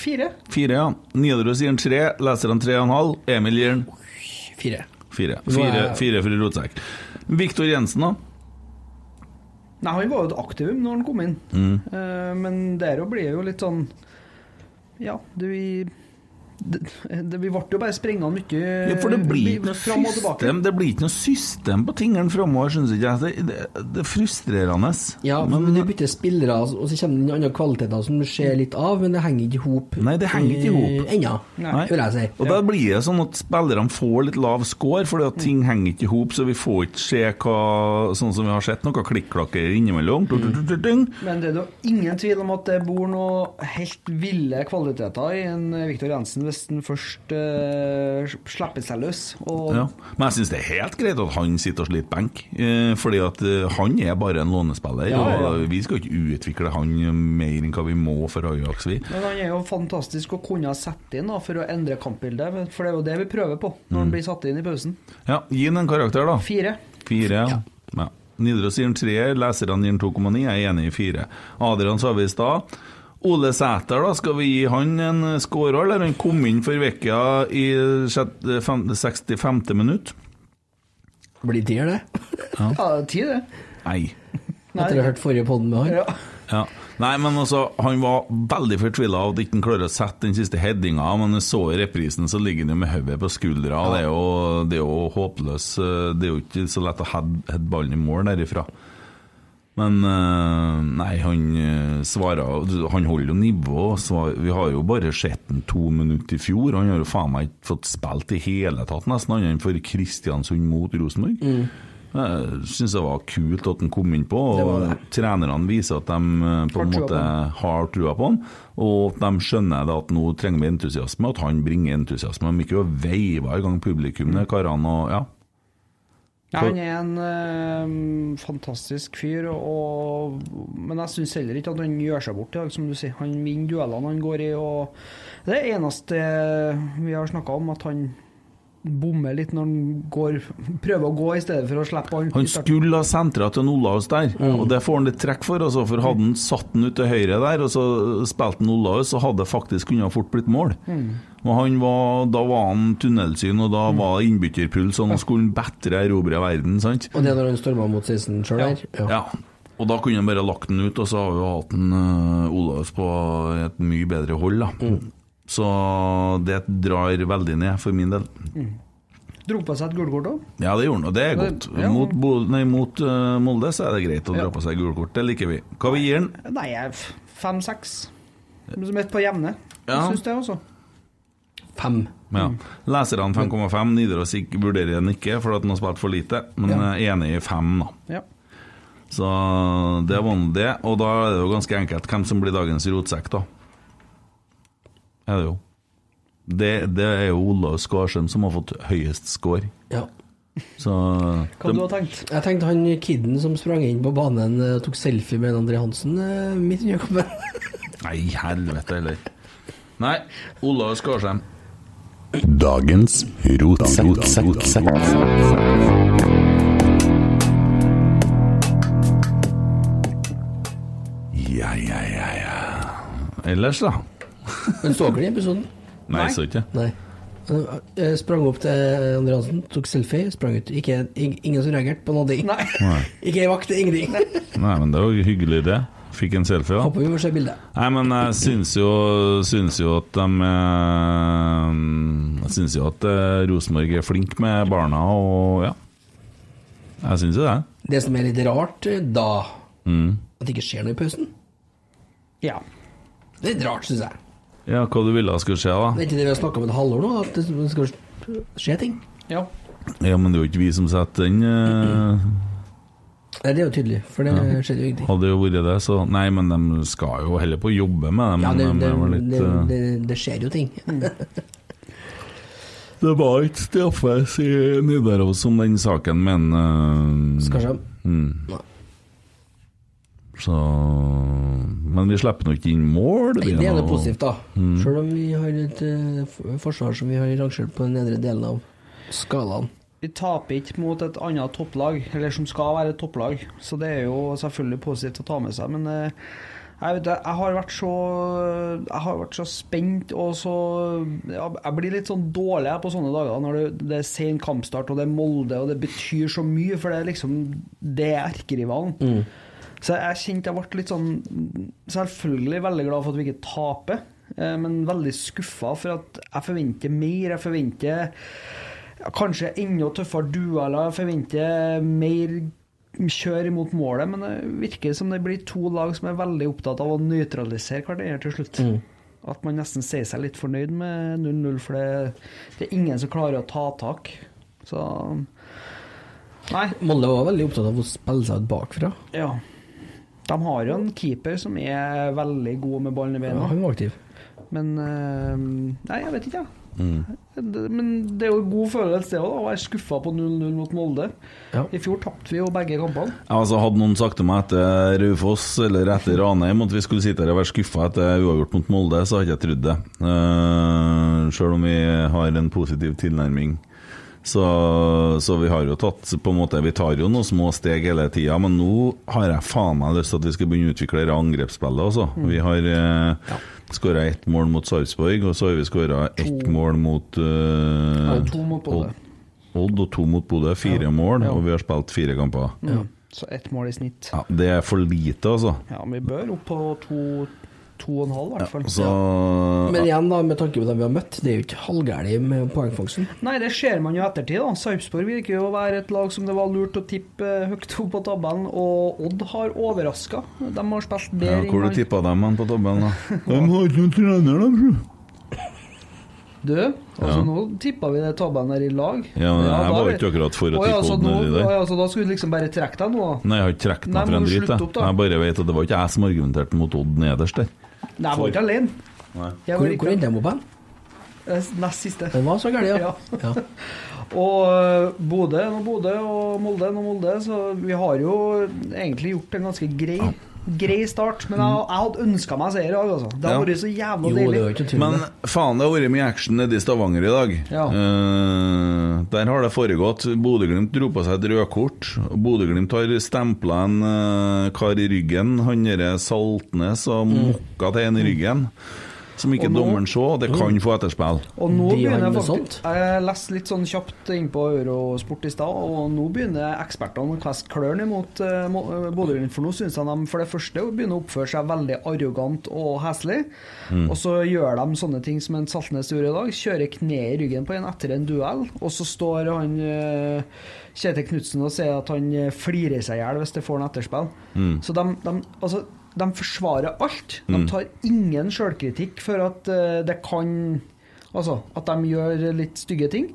Fire. Fire, ja. Nidaros gir en tre, leserne tre og en halv. Emil gir han Fire. fire. Fire, fire for rotsekk. Viktor Jensen, da? Nei, han var jo et aktivum når han kom inn, Mm. uh, men der òg blir det jo litt sånn Ja, du i det, det, Vi ble jo bare sprenga mye Ja, for det blir ikke noe fram og tilbake. system Det blir ikke noe system på tingene framover, syns ikke jeg. Det, det, det er frustrerende. Ja, men du bytter spillere, og så kommer det andre kvaliteter som du ser litt av, men det henger ikke i hop. Nei, det henger ikke i hop. eh, Ennå, Nei. vil jeg si. Og da blir det sånn at spillerne får litt lav score, fordi at ting henger ikke i hop, så vi får ikke se hva Sånn som vi har sett, noe klikk-klakker innimellom. Tut. Men det er jo ingen tvil om at det bor noe helt ville kvaliteter i en Viktor Jensen hvis han først uh, slipper seg løs. Ja. Men jeg syns det er helt greit at han sitter og sliter benk, eh, fordi at uh, han er bare en lånespiller. Ja, ja. Og vi skal ikke utvikle han mer enn hva vi må for Ajax, vi. Men han er jo fantastisk å kunne sette inn da, for å endre kampbildet, for det er jo det vi prøver på når han Mm. blir satt inn i pausen. Ja, gi han en karakter, da. Fire. Fire, ja. ja. Nidaros gir en treer, leserne gir en 2,9, jeg er enig i fire. Adrian sa vi i stad. Ole Sæter, da, skal vi gi han en score, eller? Han kom inn for vekka i sjette- fem- 65. minutt. Blir tier, det. Ja, ti, det. Nei. Etter å ha hørt forrige podden med han. Ja. Ja. Nei, men altså, han var veldig fortvila av at ikke klarer å sette den siste headinga, men jeg så i reprisen, så ligger han jo med hodet på skuldra. Det, er jo, det er jo håpløs eh, Det er jo ikke så lett å heade heade ballen i mål derifra. Men eh, nei, han eh, svarer Han holder jo nivå. Vi har jo bare sett ham to minutter i fjor. Han har jo faen meg ikke fått spilt i hele tatt, nesten, annet enn for Kristiansund mot Rosenborg. Mm. Jeg syns det var kult at han kom innpå, på, og trenerne viser at de eh, på en måte har trua på han, og de skjønner at nå trenger vi entusiasme, at han bringer entusiasme. De ikke og veiver i gang publikum, Mm. karene, og ja. Ja, han er en eh, fantastisk fyr, og, men jeg syns heller ikke at han gjør seg bort i dag, som du sier. Han vinner duellene han går i, og det er eneste vi har snakka om, at han bommer litt når han går, prøver å gå i stedet for å slippe han. Han skulle ha sentra til Olaus der, og det får han litt trekk for. Altså, for hadde han satt den ut til høyre der, og så spilte han Olaus, så hadde det faktisk kunne ha fort blitt mål. Og han var, Da var han tunnelsyn, og da var det innbytterpuls, og nå skulle han bedre erobre verden, sant? Og det er når han storma mot 16 sjøl her? Ja. Og da kunne han bare lagt den ut, og så har vi jo hatt en uh, Olaus på et mye bedre hold, da. Så det drar veldig ned, for min del. Dro på seg et gullkort òg. Ja, det gjorde han, og det er godt. Ja. Mot, Bo- nei, mot uh, Molde så er det greit å dra på seg gullkort, det liker vi. Hva vi gir han? Nei, fem-seks. Midt på jevne. Ja. Jeg syns det, altså. Fem. Ja. Leserne 5,5. Nidaros vurderer den ikke, fordi at han har spilt for lite, men Ja. er enig i fem, da. Ja. Så det var nå det. Og da er det jo ganske enkelt hvem som blir dagens rotsekk, da. Er det jo. Det, det er jo Olav Skarsheim som har fått høyest score. Ja. Så Hva du har tenkt? Jeg tenkte han kiden som sprang inn på banen eh, og tok selfie med André Hansen eh, midt under kampen. Nei, helvete heller. Nei, Olav Skarsheim. Dagens rotsekk. Ja, ja, ja, ja. Ellers, da? Men så dere den episoden? Nei, så ikke. Nei. Jeg sprang opp til André Hansen, tok selfie, sprang ut. Ikke, ingen som reagerte på noe. Nei. Nei. Ikke ei vakt, ingenting. Nei, men det var jo hyggelig, det. Fikk en selfie, da. Håper vi får se bildet. Nei, men jeg syns jo, syns jo at de eh, Jeg syns jo at eh, Rosenborg er flink med barna, og ja. Jeg syns jo det. Det som er litt rart eh, da, Mm. at det ikke skjer noe i pausen. Ja. Det er litt rart, syns jeg. Ja, hva du ville skulle skje, da? Det er ikke det vi har snakka om et halvår nå, at det skal skje ting. ja. Ja, men det er jo ikke vi som setter den. eh, Nei, det er jo tydelig, for det skjedde jo ingenting. Hadde jo vært det, så Nei, men de skal jo heller på å jobbe med det. Ja, det, de er litt det, eh, det, det skjer jo ting. Det var ikke straffes i Nidaros om den saken, men uh, Skarsheim? Mm. Så Men vi slipper nå ikke inn mål. Nei, det er noe positivt, da. Mm. Selv om vi har et uh, forsvar som vi har rangert på den nedre delen av skalaen. Vi taper ikke mot et annet topplag, eller som skal være et topplag, så det er jo selvfølgelig positivt å ta med seg. Men uh, jeg, vet, jeg har vært så Jeg har vært så spent og så Jeg blir litt sånn dårlig på sånne dager når det, det er sen kampstart og det er Molde og det betyr så mye, for det er liksom Det er erkerivalen. Så jeg kjente jeg ble litt sånn Selvfølgelig veldig glad for at vi ikke taper. eh, men veldig skuffa for at jeg forventer mer. Jeg forventer kanskje enda tøffere dueller. Jeg forventer mer kjør imot målet, men det virker som det blir to lag som er veldig opptatt av å nøytralisere hverandre til slutt. At man nesten sier seg litt fornøyd med 0-0, for det, det er ingen som klarer å ta tak. Så Nei. Molde var veldig opptatt av å spille seg ut bakfra. Ja. De har jo en keeper som er veldig god med ballen i Ja, hun han var aktiv. Men eh, Nei, jeg vet ikke, jeg. Mm. Men det er jo en god følelse òg, å være skuffa på 0-0 mot Molde. I fjor tapte vi jo begge kampene. Altså Hadde noen sagt til meg etter Raufoss eller etter Ranheim at vi skulle sitte her og være skuffa etter uavgjort mot Molde, så hadde jeg ikke trodd det. Uh, Sjøl om vi har en positiv tilnærming. Så, så vi har jo tatt på en måte Vi tar jo noen små steg hele tida, men nå har jeg faen meg lyst til at vi skal begynne å utvikle det angrepsspillet også. Mm. Vi har uh, skåra ett mål mot Sarpsborg, og så har vi skåra ett mål mot Ja, uh, to mot Bodø. Odd og to mot Bodø. Fire mål, Ja. og vi har spilt fire kamper. Mm. Så ett mål i snitt. Ja, det er for lite, altså. Ja, men vi bør opp på to, to og en halv, i hvert fall. Så Men igjen, da, med tanke på dem vi har møtt, det er jo ikke halvgærlig med poengfangsten. Nei, det ser man jo i ettertid. da Sarpsborg virker jo å være et lag som det var lurt å tippe høyt opp på tabellen, og Odd har overraska. De har spilt ja, bedre Hvor du tippa dem hen på tabellen, da? De har ikke noen trener, da, bro. Du, altså Ja. nå tippa vi det tabellen her i lag. Ja, men jeg da var ikke akkurat for å tippe altså, Odd nå- nedi der. ja, så da skulle du liksom bare trekke deg nå? Nei, jeg har ikke trukket meg for en drit. Jeg. jeg bare vet at det var ikke jeg som argumenterte mot Odd nederst der. Nei, jeg var ikke alene. Jeg Hvor, var hvor endte de opp hen? Eh, Nest siste. Den var så gæren, ja. Ja. ja. Og øh, Bodø er nå Bodø, og Molde er nå Molde, så vi har jo egentlig gjort en ganske grei, grei start. Men jeg, jeg hadde ønska meg seier i dag, altså. Det Ja. vært så jævla Jo, deilig. Men faen, det har vært mye action nede i Stavanger i dag. Ja. Eh, der har det foregått. Bodø-Glimt dro på seg et rødkort. Bodø-Glimt har stempla en uh, kar i ryggen. Han derre Saltnes og mokka til en i ryggen. Som ikke nå- dommeren så. og Det kan få etterspill. Og nå De begynner faktisk Jeg leste litt sånn kjapt innpå Eurosport i stad, og nå begynner ekspertene å kaste klørne mot uh, Bodø-Glimt. For nå syns jeg de for det første begynner å oppføre seg veldig arrogant og heslig. Mm. Og så gjør de sånne ting som en Saltnes gjorde i dag. Kjører kne i ryggen på en etter en duell, og så står han uh, Kjetil Knutsen og sier at han flirer seg i hjel hvis det får en etterspill. Mm. Så de, de, altså, de forsvarer alt. De Mm. tar ingen sjølkritikk for at eh, det kan Altså at de gjør litt stygge ting.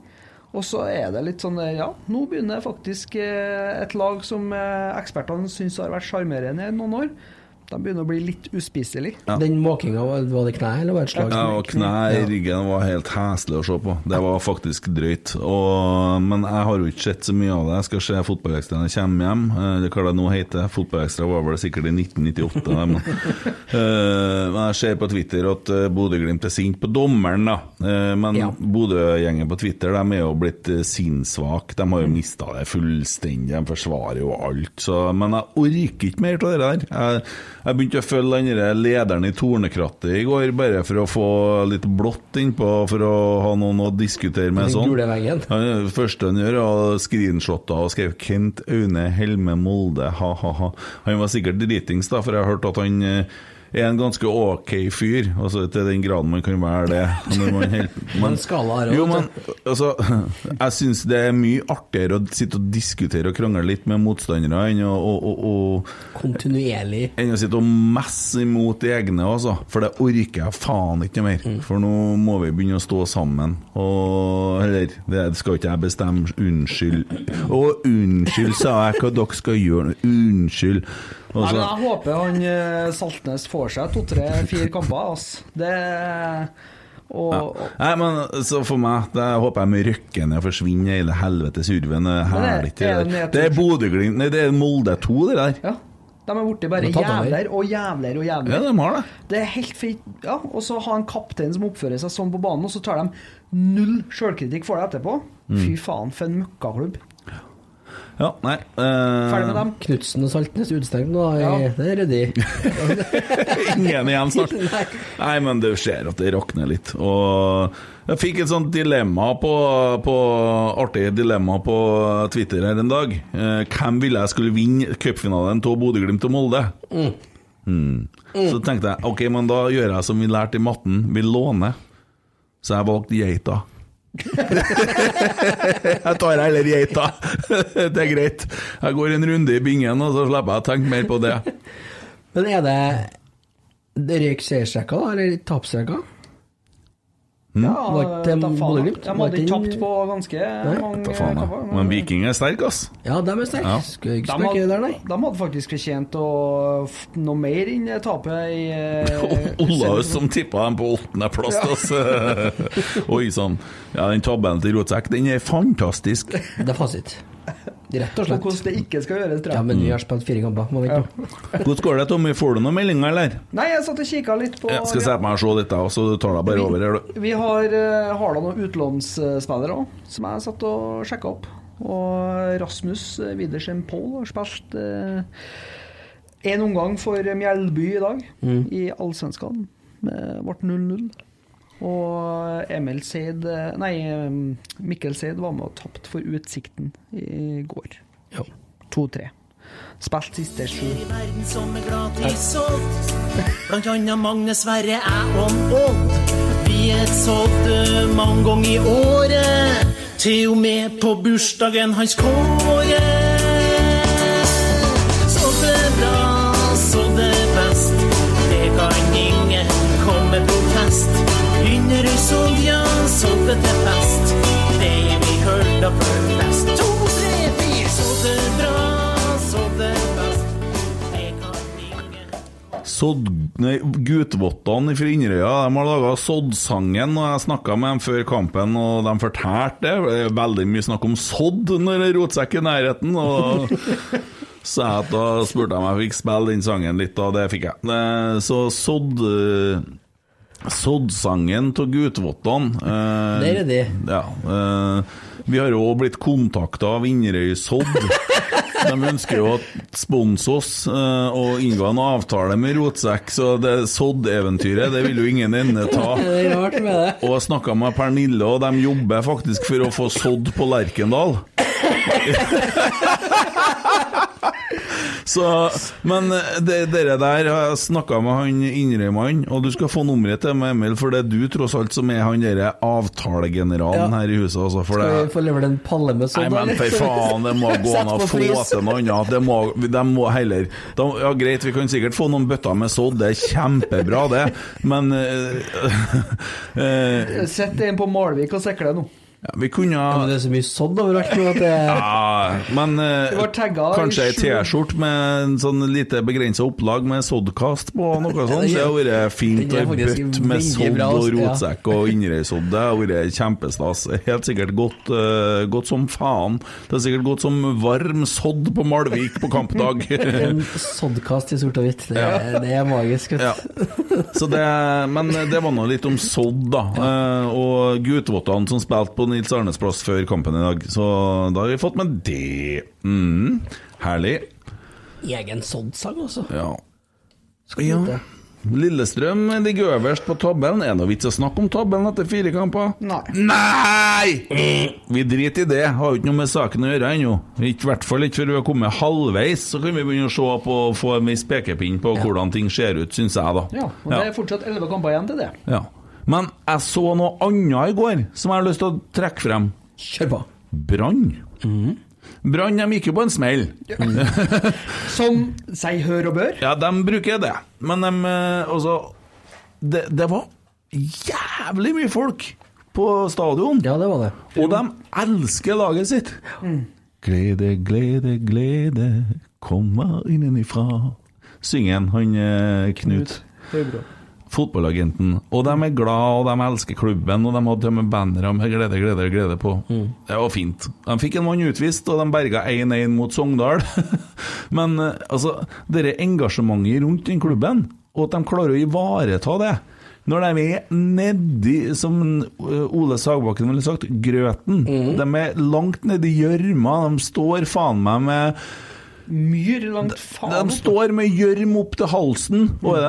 Og så er det litt sånn Ja, nå begynner faktisk eh, et lag som eh, ekspertene syns har vært sjarmerende i noen år. De begynner å bli litt uspiselig. Ja. Den måkinga, var det knær? eller var det et slag? Ja, og knær i ryggen var helt heslig å se på. Det var faktisk drøyt. Og, men jeg har jo ikke sett så mye av det. Jeg skal se Fotballekstra når jeg kommer hjem. Eh, Det hva det nå heter. Fotballekstra var vel sikkert i 1998. Men, Eh, jeg ser på Twitter at eh, Bodø-Glimt er sint på dommeren, da. Eh, men Ja. Bodø-gjengen på Twitter de er jo blitt sinnssvake. De har jo mista det fullstendig. De forsvarer jo alt. Så, men jeg orker ikke mer av det der. Jeg, jeg begynte å følge den lederen i Tornekrattet i går, bare for å få litt blått innpå, for å ha noen å diskutere med. Den sånn. Han, første han gjør, er screenshotta og skrev 'Kent Aune Helme Molde', ha-ha-ha. Han var sikkert dritings, da, for jeg har hørt at han eh, er en ganske ok fyr, altså til den graden man kan være det. Man helt, også, Jo, men altså, jeg syns det er mye artigere å sitte og diskutere og krangle litt med motstandere enn å, å, å, å Kontinuerlig. enn å sitte og messe imot de egne, altså. For det orker jeg faen ikke mer. For nå må vi begynne å stå sammen. Og Eller, det skal ikke jeg bestemme. Unnskyld. Å, unnskyld, sa jeg hva dere skal gjøre. Unnskyld. Og Nei, men Jeg håper han eh, Saltnes får seg to-tre-fire kamper. Altså. Det og, ja. Nei, men så for meg, det håper jeg med røkkene forsvinner hele helvetes urven. Det Men det- er det er Bodø-Glimt Nei, det er Molde 2, det der. Ja. De er blitt bare jævler og jævler og jævler. Ja, de har det. Det er helt fritt. Ja, og så ha en kaptein som oppfører seg sånn på banen, og så tar de null sjølkritikk for det etterpå. Mm. Fy faen, for en møkkaklubb. Ja, nei uh... Ferdig med dem. Knutsen og Saltnes utestengt nå. Ja. Det er ryddig. Ingen igjen snart. Nei. Nei, men du ser at det rakner litt. Og jeg fikk et sånt dilemma på, på Artig dilemma på Twitter her en dag. Eh, hvem ville jeg skulle vinne cupfinalen av Bodø-Glimt og Molde? Så tenkte jeg ok, men da gjør jeg som vi lærte i matten, vi låner. Så jeg valgte geita. Jeg tar heller geita. det er greit. Jeg går en runde i bingen, og så slipper jeg å tenke mer på det. Men er det røyk da, eller tapsrekka? Ja, da faen. Bodø-Glimt? De hadde ikke tapt på ganske mange Da faen, kamper. Men Viking er sterk, ass. Ja, de er sterke. Ja. Skal ikke De had, hadde, der, nei. de hadde faktisk fortjent å noe mer enn tapet i eh, Olaus som tippa dem på åttendeplass. Altså. Oi sann. Ja, den tabellen til Rotsekk, den er fantastisk. Det er fasit. Rett og Og slett. hvordan det ikke skal gjøres, tror Ja, men vi har spilt fire kamper. Må vente. Ja. Hvordan går det, Tommy? Får du noen meldinger, eller? Nei, jeg satt og kikka litt på Jeg skal sette meg og se litt, da, Så du tar deg bare over her, du. Vi har, eh, har da noen utlånsspillere òg, som jeg satt og sjekka opp. Og Rasmus Widersen Pohl har spilt eh, en omgang for Mjelby i dag, i Allsvenskan. Ble 0-0. Og Emil Seid eh, Nei, Mikkel Seid var med og tapte for Utsikten i går. Ja. 2-3. Spilt siste sju. Blant annet Magne Sverre, jeg og Odd. Vi er sådd eh, mange ganger i året. Til og med på bursdagen hans Kåre. Sådd det til fest. Det vi hørte før fest. To, tre, fire, så det bra, så det best. Det kan ingen Sodd... Nei, Gutvottene fra Inderøya de har laga Sodd-sangen, og jeg snakka med dem før kampen, og de fortalte det. Det er veldig mye snakk om sodd når det er rotsekk i nærheten. og Så jeg da spurte jeg om jeg fikk spille den sangen litt, og det fikk jeg. Eh, Så Sodd eh, Sodd-sangen av Gutvottene eh, Det er de. Ja. eh, vi har jo blitt kontakta av Inderøy Sodd. De ønsker jo å sponse oss eh, og inngå en avtale med Rotsekk, så det Sodd-eventyret det vil jo ingen ende ta. Og jeg snakka med Pernille, og de jobber faktisk for å få sodd på Lerkendal. Så, men det, dere der har snakka med han Inderøy-mannen, og du skal få nummeret til med Emil, for det er du tross alt som er han derre avtalegeneralen Ja. her i huset. Altså, Skal vi få levert en palle med sånn? Nei, men for faen, det må gå an å få til noe annet. Det må, de må heller de, Ja, greit, vi kan sikkert få noen bøtter med sådd, det er kjempebra, det, men uh, uh, Sett en på Malvik og sikle nå. Ja, Vi kunne Ja, men det er så mye sådd overalt nå at det ja, men eh, kanskje ei T-skjorte med en sånn lite begrensa opplag med soddkast på, noe sånt. Det har vært fint. Og ei faktisk med sodd og ja. rotsekk og Inderøysodd. Det har vært kjempestas. Helt sikkert godt, uh, godt som faen. Det er sikkert godt som varm sodd på Malvik på kampdag. En soddkast i sort og hvitt. Det, er- det er magisk. vet du. Ja. Men det var nå litt om sodd, da. Uh, og gutvottene som spilte på Nils Arnes plass før kampen i dag. Så da har vi fått med det. Mm, herlig. Egen soddsang, altså. Ja. Skal ja. vite. Lillestrøm ligger øverst på tabellen. Er det noe vits å snakke om tabellen etter fire kamper? Nei. Nei! Vi driter i det. Har jo ikke noe med saken å gjøre ennå. I hvert fall ikke før vi har kommet halvveis, så kan vi begynne å se på få en viss pekepinn på hvordan ting ser ut, syns jeg, da. Ja, og det er fortsatt elleve kamper igjen til det. Ja. Men jeg så noe annet i går som jeg har lyst til å trekke frem. Kjør på. Brann. Brann de gikk jo på en smell. Som seg hør og bør. Ja, de bruker det. Men de eh, Altså det, det var jævlig mye folk på stadion. Ja, det var det. Og de elsker laget sitt. Glede, glede, glede, kommer innenifra. Synger han, Knut Det er Høybro. Fotballagenten. Og de er glad, og de elsker klubben, og de hadde til og med bannere med glede, glede, glede på. Det var fint. De fikk en mann utvist, og de berga 1-1 mot Sogndal. Men eh, altså, det engasjementet rundt den klubben, og at de klarer å ivareta det når de er nedi, som eh, Ole Sagbakken ville sagt, grøten. De er langt nedi gjørma. De står faen meg med Myr langt faen De de står med gjørm opp til halsen. Og er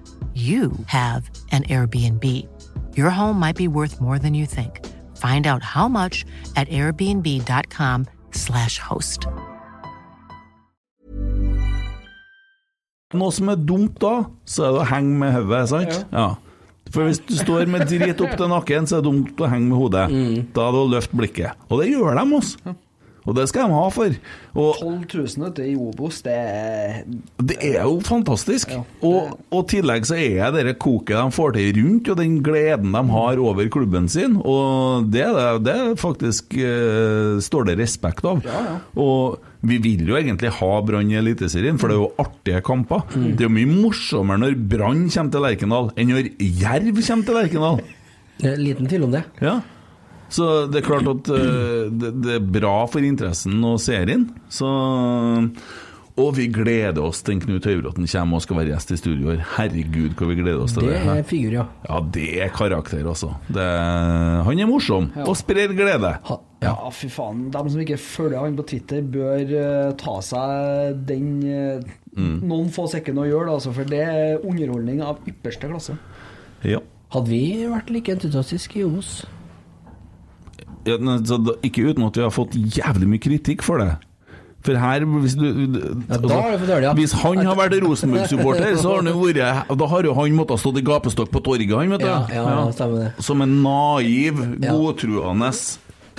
you have an Airbnb. Your home might be worth more than you think. Find out how much at airbnb.com/slash host. Noe som er dumt da, så er det å henge med hodet, sant? Ja. For hvis du står med drit opp til nakken, så er det dumt å henge med hodet. Da er det å løfte blikket. Og det gjør de, altså. Og det skal de ha for. Og 12 000 ute i Obos, det er det er jo fantastisk. Og og i tillegg så er det det koket de får til rundt, og den gleden de har over klubben sin. Og det, er det, det faktisk uh, står det respekt av. Og vi vil jo egentlig ha Brann i Eliteserien, for det er jo artige kamper. Det er jo mye morsommere når Brann kommer til Lerkendal, enn når Jerv kommer til Lerkendal. Liten tvil om det. Ja. Så det er klart at eh, det, det er bra for interessen og serien. Så og vi gleder oss til Knut Høybråten kommer og skal være gjest i studio her. Herregud, hvor vi gleder oss til Det det. er figur, ja. Ja, det er karakter, altså. Han er morsom og sprer glede. Ja, fy faen. De som ikke følger han på Twitter, bør uh, ta seg den uh, Mm. noen få sekunder å gjøre altså, for det er underholdning av ypperste klasse. Ja. Hadde vi vært like entusiastiske i Obos? Ja, men så da- ikke uten at vi har fått jævlig mye kritikk for det. For her, hvis du altså, fått høre det, ja. Hvis han har vært Rosenborg-supporter, så har han jo vært Da har jo han måttet stått i gapestokk på torget, han, vet du. Ja, ja, ja. Som en naiv, Ja. godtruende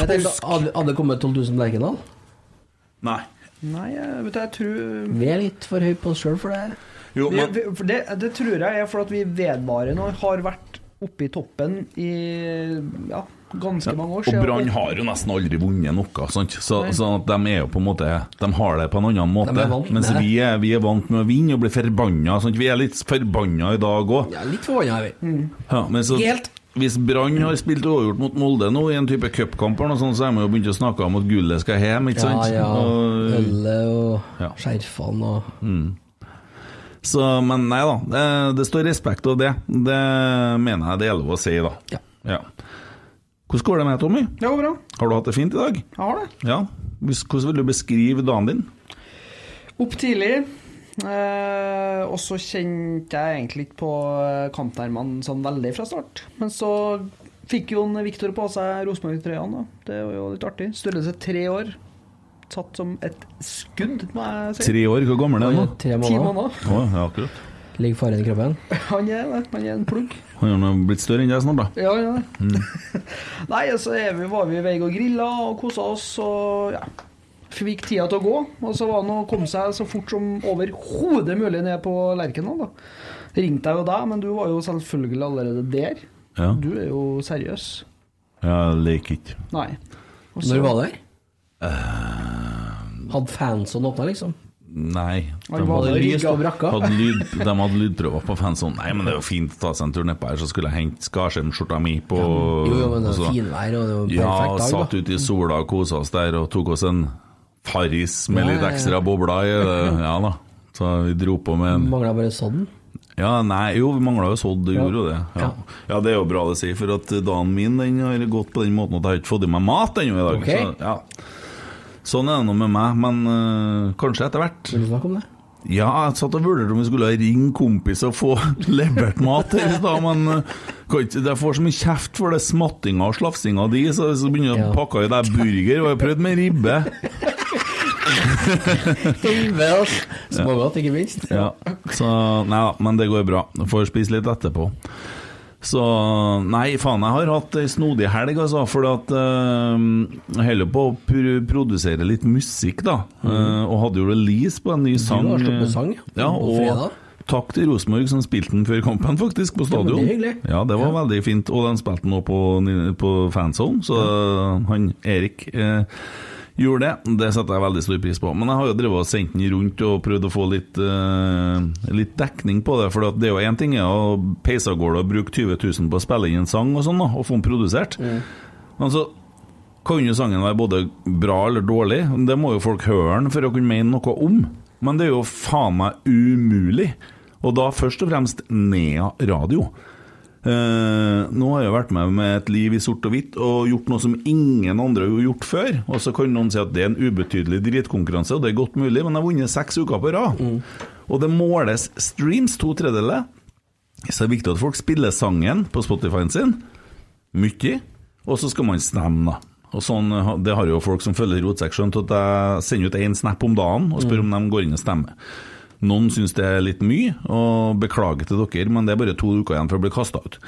tenkte, hadde, kommet 12 000 på Lerkendal? Nei. Nei, jeg, vet du, jeg tror Vi er litt for høye på oss sjøl for det. Jo, men vi, for det, det tror jeg er for at vi vedvarende har vært oppe i toppen i ja, ganske mange år siden. Og Brann har jo nesten aldri vunnet noe, sant? Så, så sånn at de er jo på en måte De har det på en annen måte. Er mens vi er, vi er vant med å vinne og bli forbanna. Sant? Vi er litt forbanna i dag òg. Ja, litt forbanna er vi. Ja, men så, Helt. Hvis Brann har spilt uavgjort mot Molde nå i en type cupkamp, eller så har man jo begynt å snakke om at gullet skal hjem, ikke sant? Ja, ja. Ølet og Ja. skjerfene og Så, men nei da, det, det står respekt av det. Det mener jeg det er lov å si, da. Ja. Ja. Hvordan går det med deg, Tommy? Det går bra. Har du hatt det fint i dag? Jeg har det. Ja. Hvordan vil du beskrive dagen din? Opp tidlig. Eh, og så kjente jeg egentlig ikke på eh, kamptermene sånn veldig fra start. Men så fikk Jon Viktor på seg Rosenborg-trøyene. da. Det var jo litt artig. Størrelse tre år. Satt som et skudd, må jeg si. Tre år, hvor gammel er han nå? Ti måneder. måneder. Ja, akkurat. Ligger faren i kroppen? Han er det. Han er en plugg. Han har blitt større enn deg snart, da. Ja, ja. Nei, så er vi, var vi i vei og grilla og kosa oss og ja. Fikk tida til å gå. Og så var det å komme seg så fort som overhodet mulig ned på Lerkendal. da. Ringte jeg jo deg, men du var jo selvfølgelig allerede der. Ja. Du er jo seriøs. Ja, jeg leker ikke. Nei. Også, Når var det? Hadde fansen åpna, liksom? Nei. De Hadde rigga. Hadde lyd, de hadde lydprøver på fansonen. Nei, men det er jo fint å ta seg en tur nedpå her, så skulle jeg hente Skarsheim-skjorta mi på Jo, jo, men det var finvær, og det var Ja, dag, satt da. ute i sola og kosa oss der og tok oss en Farris med Ja, litt ja, ja. ekstra bobler. Ja da. Så vi dro på med en Mangla bare sodden? Ja, nei, jo, vi mangla jo sådd, det gjorde jo det. Ja. ja, det er jo bra det sier, for at dagen min den har gått på den måten at jeg har ikke fått i meg mat ennå i dag. Ok. Så, ja. Sånn er det nå med meg, men øh, kanskje etter hvert. Vil du snakke om det? Ja, jeg satt og vurderte om vi skulle ringe kompiser og få levert mat her i stad, men ikke, jeg får så mye kjeft for det smattinga og slafsinga di, så så begynner jeg å pakke i deg burger, og jeg har prøvd med ribbe. Ribbe, altså. Smågodt, ikke minst. Ja, så Nei da, men det går bra. Får spise litt etterpå. Så Nei, faen, jeg har hatt ei snodig helg, altså. For at eh, jeg holder på å pr produsere litt musikk, da. Eh, og hadde jo release på en ny sang. har sluppet sang, ja. ja. På Og fredag. takk til Rosenborg som spilte den før kampen, faktisk, på Ja, stadion. det er hyggelig. Ja, det var veldig fint. Og de spilte den òg på, på fanzone, så han Erik eh, gjorde det. Det setter jeg veldig stor pris på. Men jeg har jo drevet og sendt den rundt og prøvd å få litt, uh, litt dekning på det. For det er jo én ting å peise av gårde og bruke 20 000 på å spille inn en sang og sånn, og få den produsert. Men så kan jo sangen være både bra eller dårlig. Det må jo folk høre den for å kunne mene noe om. Men det er jo faen meg umulig. Og da først og fremst Nea Radio. Eh, nå har jeg vært med med et liv i sort og hvitt og gjort noe som ingen andre har gjort før. Og så kan noen si at det er en ubetydelig dritkonkurranse, og det er godt mulig, men jeg har vunnet seks uker på rad. Og det måles streams, to tredjedeler. Så det er viktig at folk spiller sangen på Spotify-en sin. Mye. Og så skal man stemme, da. Og sånn, Det har jo folk som følger Rotsekk skjønt, at jeg sender ut én snap om dagen og spør om de går inn og stemmer. Noen syns det er litt mye, og beklager til dere, men det er bare to uker igjen for å bli kasta ut.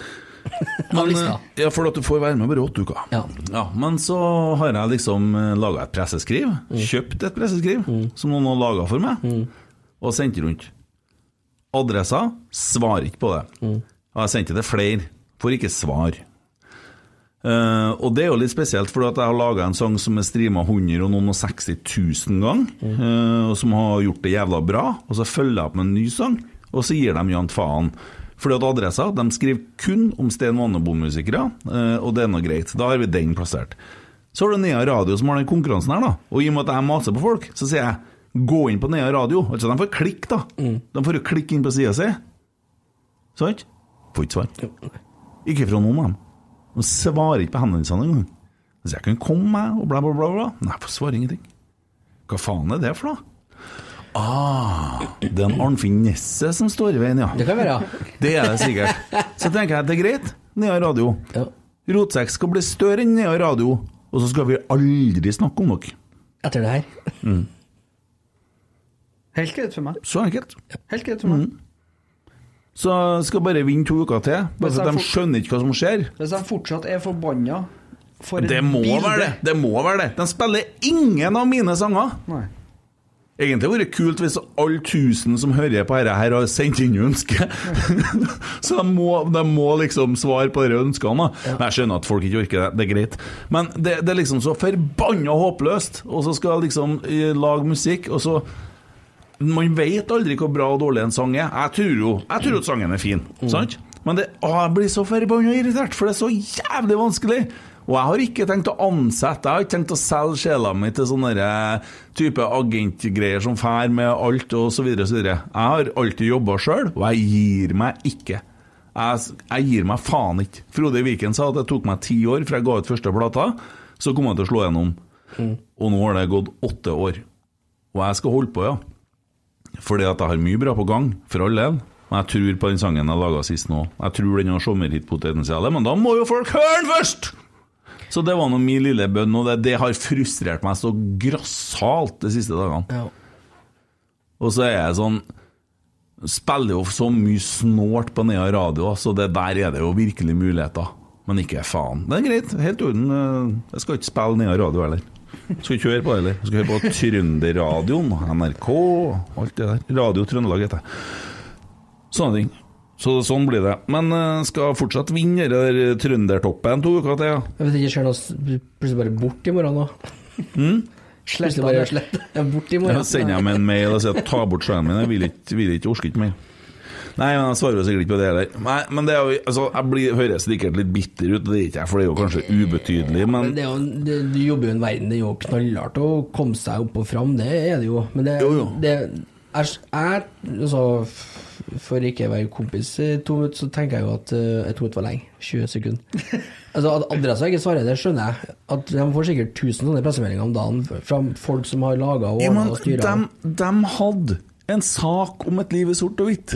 Men, ja, for at du får være med bare åtte uker. Ja. Men så har jeg liksom laga et presseskriv, kjøpt et presseskriv, som noen har laga for meg, og sendt rundt. Adressa svarer ikke på det. Og jeg sendte det flere, får ikke svar. Eh, og det er jo litt spesielt, for jeg har laga en sang som er streama 100 og noen og 60 000 ganger, uh, og som har gjort det jævla bra, og så følger jeg opp med en ny sang, og så gir de jant faen. Fordi at adressa de skriver kun om Sten Vannebo-musikere, uh, og det er nå greit. Da har vi den plassert. Så har du Nea Radio som har den konkurransen her, da. Og i og med at jeg maser på folk, så sier jeg gå inn på Nea Radio. Altså de får klikk, da. De får jo klikk inn på sida si. Sant? Får ikke svar. Ikke fra noen av dem. De svarer ikke på henvendelsene engang. Så jeg kan komme meg og bla, bla, bla. bla. Nei, får svare ingenting. Hva faen er det for noe? Ah, det er en Arnfinn Nesset som står i veien, ja. Det kan være, ja. Det er det sikkert. Så tenker jeg at det er greit. Nea Radio. Ja. Rotsekk skal bli større enn Nea Radio, og så skal vi aldri snakke om dere. Etter det her. Helt greit for meg. Så enkelt. Helt greit for meg. Så skal bare vinne to uker til, bare for at de skjønner ikke hva som skjer. Hvis de fortsatt er forbanna for et Det må bilde være det! Det må være det. De spiller ingen av mine sanger. Nei. Egentlig hadde det vært kult hvis alle tusen som hører på dette her har sendt inn ønske. så de må, de må liksom svare på de ønskene. da. Men Jeg skjønner at folk ikke orker det, det er greit. Men det, det er liksom så forbanna håpløst. Og så skal jeg liksom eh, lage musikk, og så Man vet aldri hvor bra og dårlig en sang er. Jeg tror jo jeg tror at sangen er fin, sant? Men det, å, jeg blir så forbanna irritert, for det er så jævlig vanskelig. Og jeg har ikke tenkt å ansette, jeg har ikke tenkt å selge sjela mi til sånne type agentgreier som fær med alt videre. Jeg har alltid jobba sjøl, og jeg gir meg ikke. Jeg, jeg gir meg faen ikke. Frode Viken sa at det tok meg ti år fra jeg ga ut første plata, så kom jeg til å slå gjennom. Og nå har det gått åtte år. Og jeg skal holde på, ja. Fordi at jeg har mye bra på gang, for all del. Men jeg tror på den sangen jeg laga sist nå. Jeg tror den har sommerhitpotensial, men da må jo folk høre den først! Så det var nå min lille bønn, og det, det har frustrert meg så grassat de siste dagene. Ja. Og så er jeg sånn Spiller jo så mye snålt på Nea radio, så det der er det jo virkelig muligheter. Men ikke faen. Det er greit, helt i orden. Jeg skal ikke spille Nea radio heller. Jeg skal ikke høre på det heller. Jeg skal høre på Trønderradioen, NRK, alt det der. Radio Trøndelag heter det. Sånne ting. Så sånn blir det. Men eh, skal fortsatt vinne den der Trøndertoppen to uker til, ja. Jeg vet ikke, skjer noe plutselig bare bort i morgen nå? Plutselig bare slett. Jeg er bort i morgen. Jeg sender dem en mail og sier ta bort skjermen min. Jeg vil ikke, vil ikke orker ikke mer. Nei, men jeg svarer sikkert ikke på det heller. Nei, men det er jo, altså, jeg blir, høres sikkert litt bitter ut, det er ikke jeg, for det er jo kanskje ubetydelig, men Men det er jo, det, du jobber jo i en verden, det er jo knallhardt å komme seg opp og fram, det er det jo. Men det, Jo, jo. det er, jeg altså, for ikke å være kompis i to minutter, så tenker jeg jo at eh, to minutter var lenge. 20 sekunder. altså At adressa ikke svarer, det skjønner jeg. At De får sikkert 1000 sånne pressemeldinger om dagen fra folk som har laga og Ja, ordna og styra. de, de hadde en sak om et liv i sort og hvitt.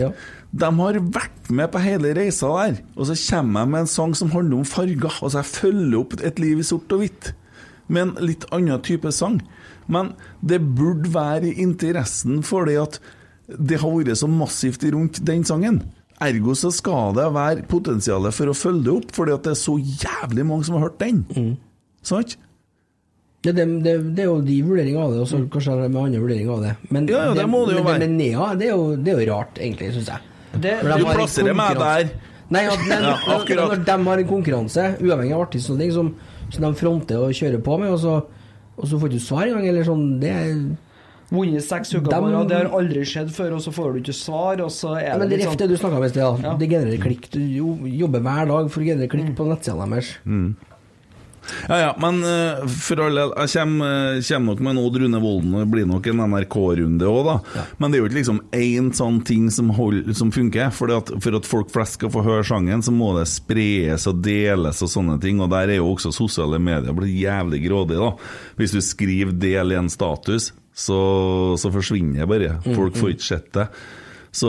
De har vært med på hele reisa der, og så kommer jeg med en sang som handler om farger. Altså Jeg følger opp et liv i sort og hvitt med en litt annen type sang. Men det burde være interessen for det at det har vært så massivt rundt den sangen. Ergo så skal det være potensialet for å følge det opp, fordi det er så jævlig mange som har hørt den. Sant? Ja, det, det, det er jo de vurderingene av det, og så kanskje med andre vurderinger av det. Men Ja, ja, det må det jo være. med Nea, det er jo, det er jo rart, egentlig, syns jeg. Det- Du en plasserer meg der. Nei, at, men, Ja, når- Når de har en konkurranse, uavhengig av artist og ting, som, som de fronter og kjører på med, og så, og så får du ikke svar engang, eller sånn, det er Vunnet seks uker på rad, det har aldri skjedd før, og så får du ikke svar, og så er ja, men det litt er det sånn du snakka om i sted, ja. Ja. det genererer klikk. Du jobber hver dag for å generere klikk på nettsidene deres. Mm. Ja, ja, men uh, for all del, jeg kommer, eh, kommer nok med en Odd Rune Volden, og det blir nok en NRK-runde òg, da. Men det er jo ikke liksom én sånn ting som, hold, som funker. For at, for at folk flest skal få høre sangen, så må det spres og deles og sånne ting. Og der er jo også sosiale medier blitt jævlig grådige, da. Hvis du skriver 'del i en status', så, så forsvinner det bare. Folk får ikke sett det. Så,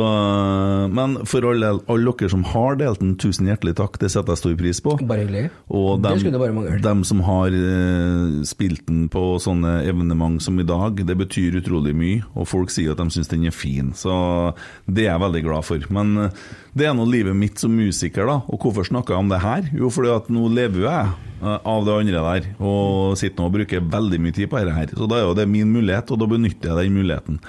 men for alle, alle dere som har delt den, tusen hjertelig takk. Det setter jeg stor pris på. Bare hyggelig. Og Det dem, skulle det bare mangle. dem som har eh, spilt den på sånne evenement som i dag, det betyr utrolig mye. Og folk sier at de syns den er fin, så det er jeg veldig glad for. Men eh, det er nå livet mitt som musiker, da. Og hvorfor snakker jeg om det her? Jo, fordi at nå lever jo jeg eh, av det andre der, og sitter nå og bruker veldig mye tid på dette her. Så da er jo det min mulighet, og da benytter jeg den muligheten.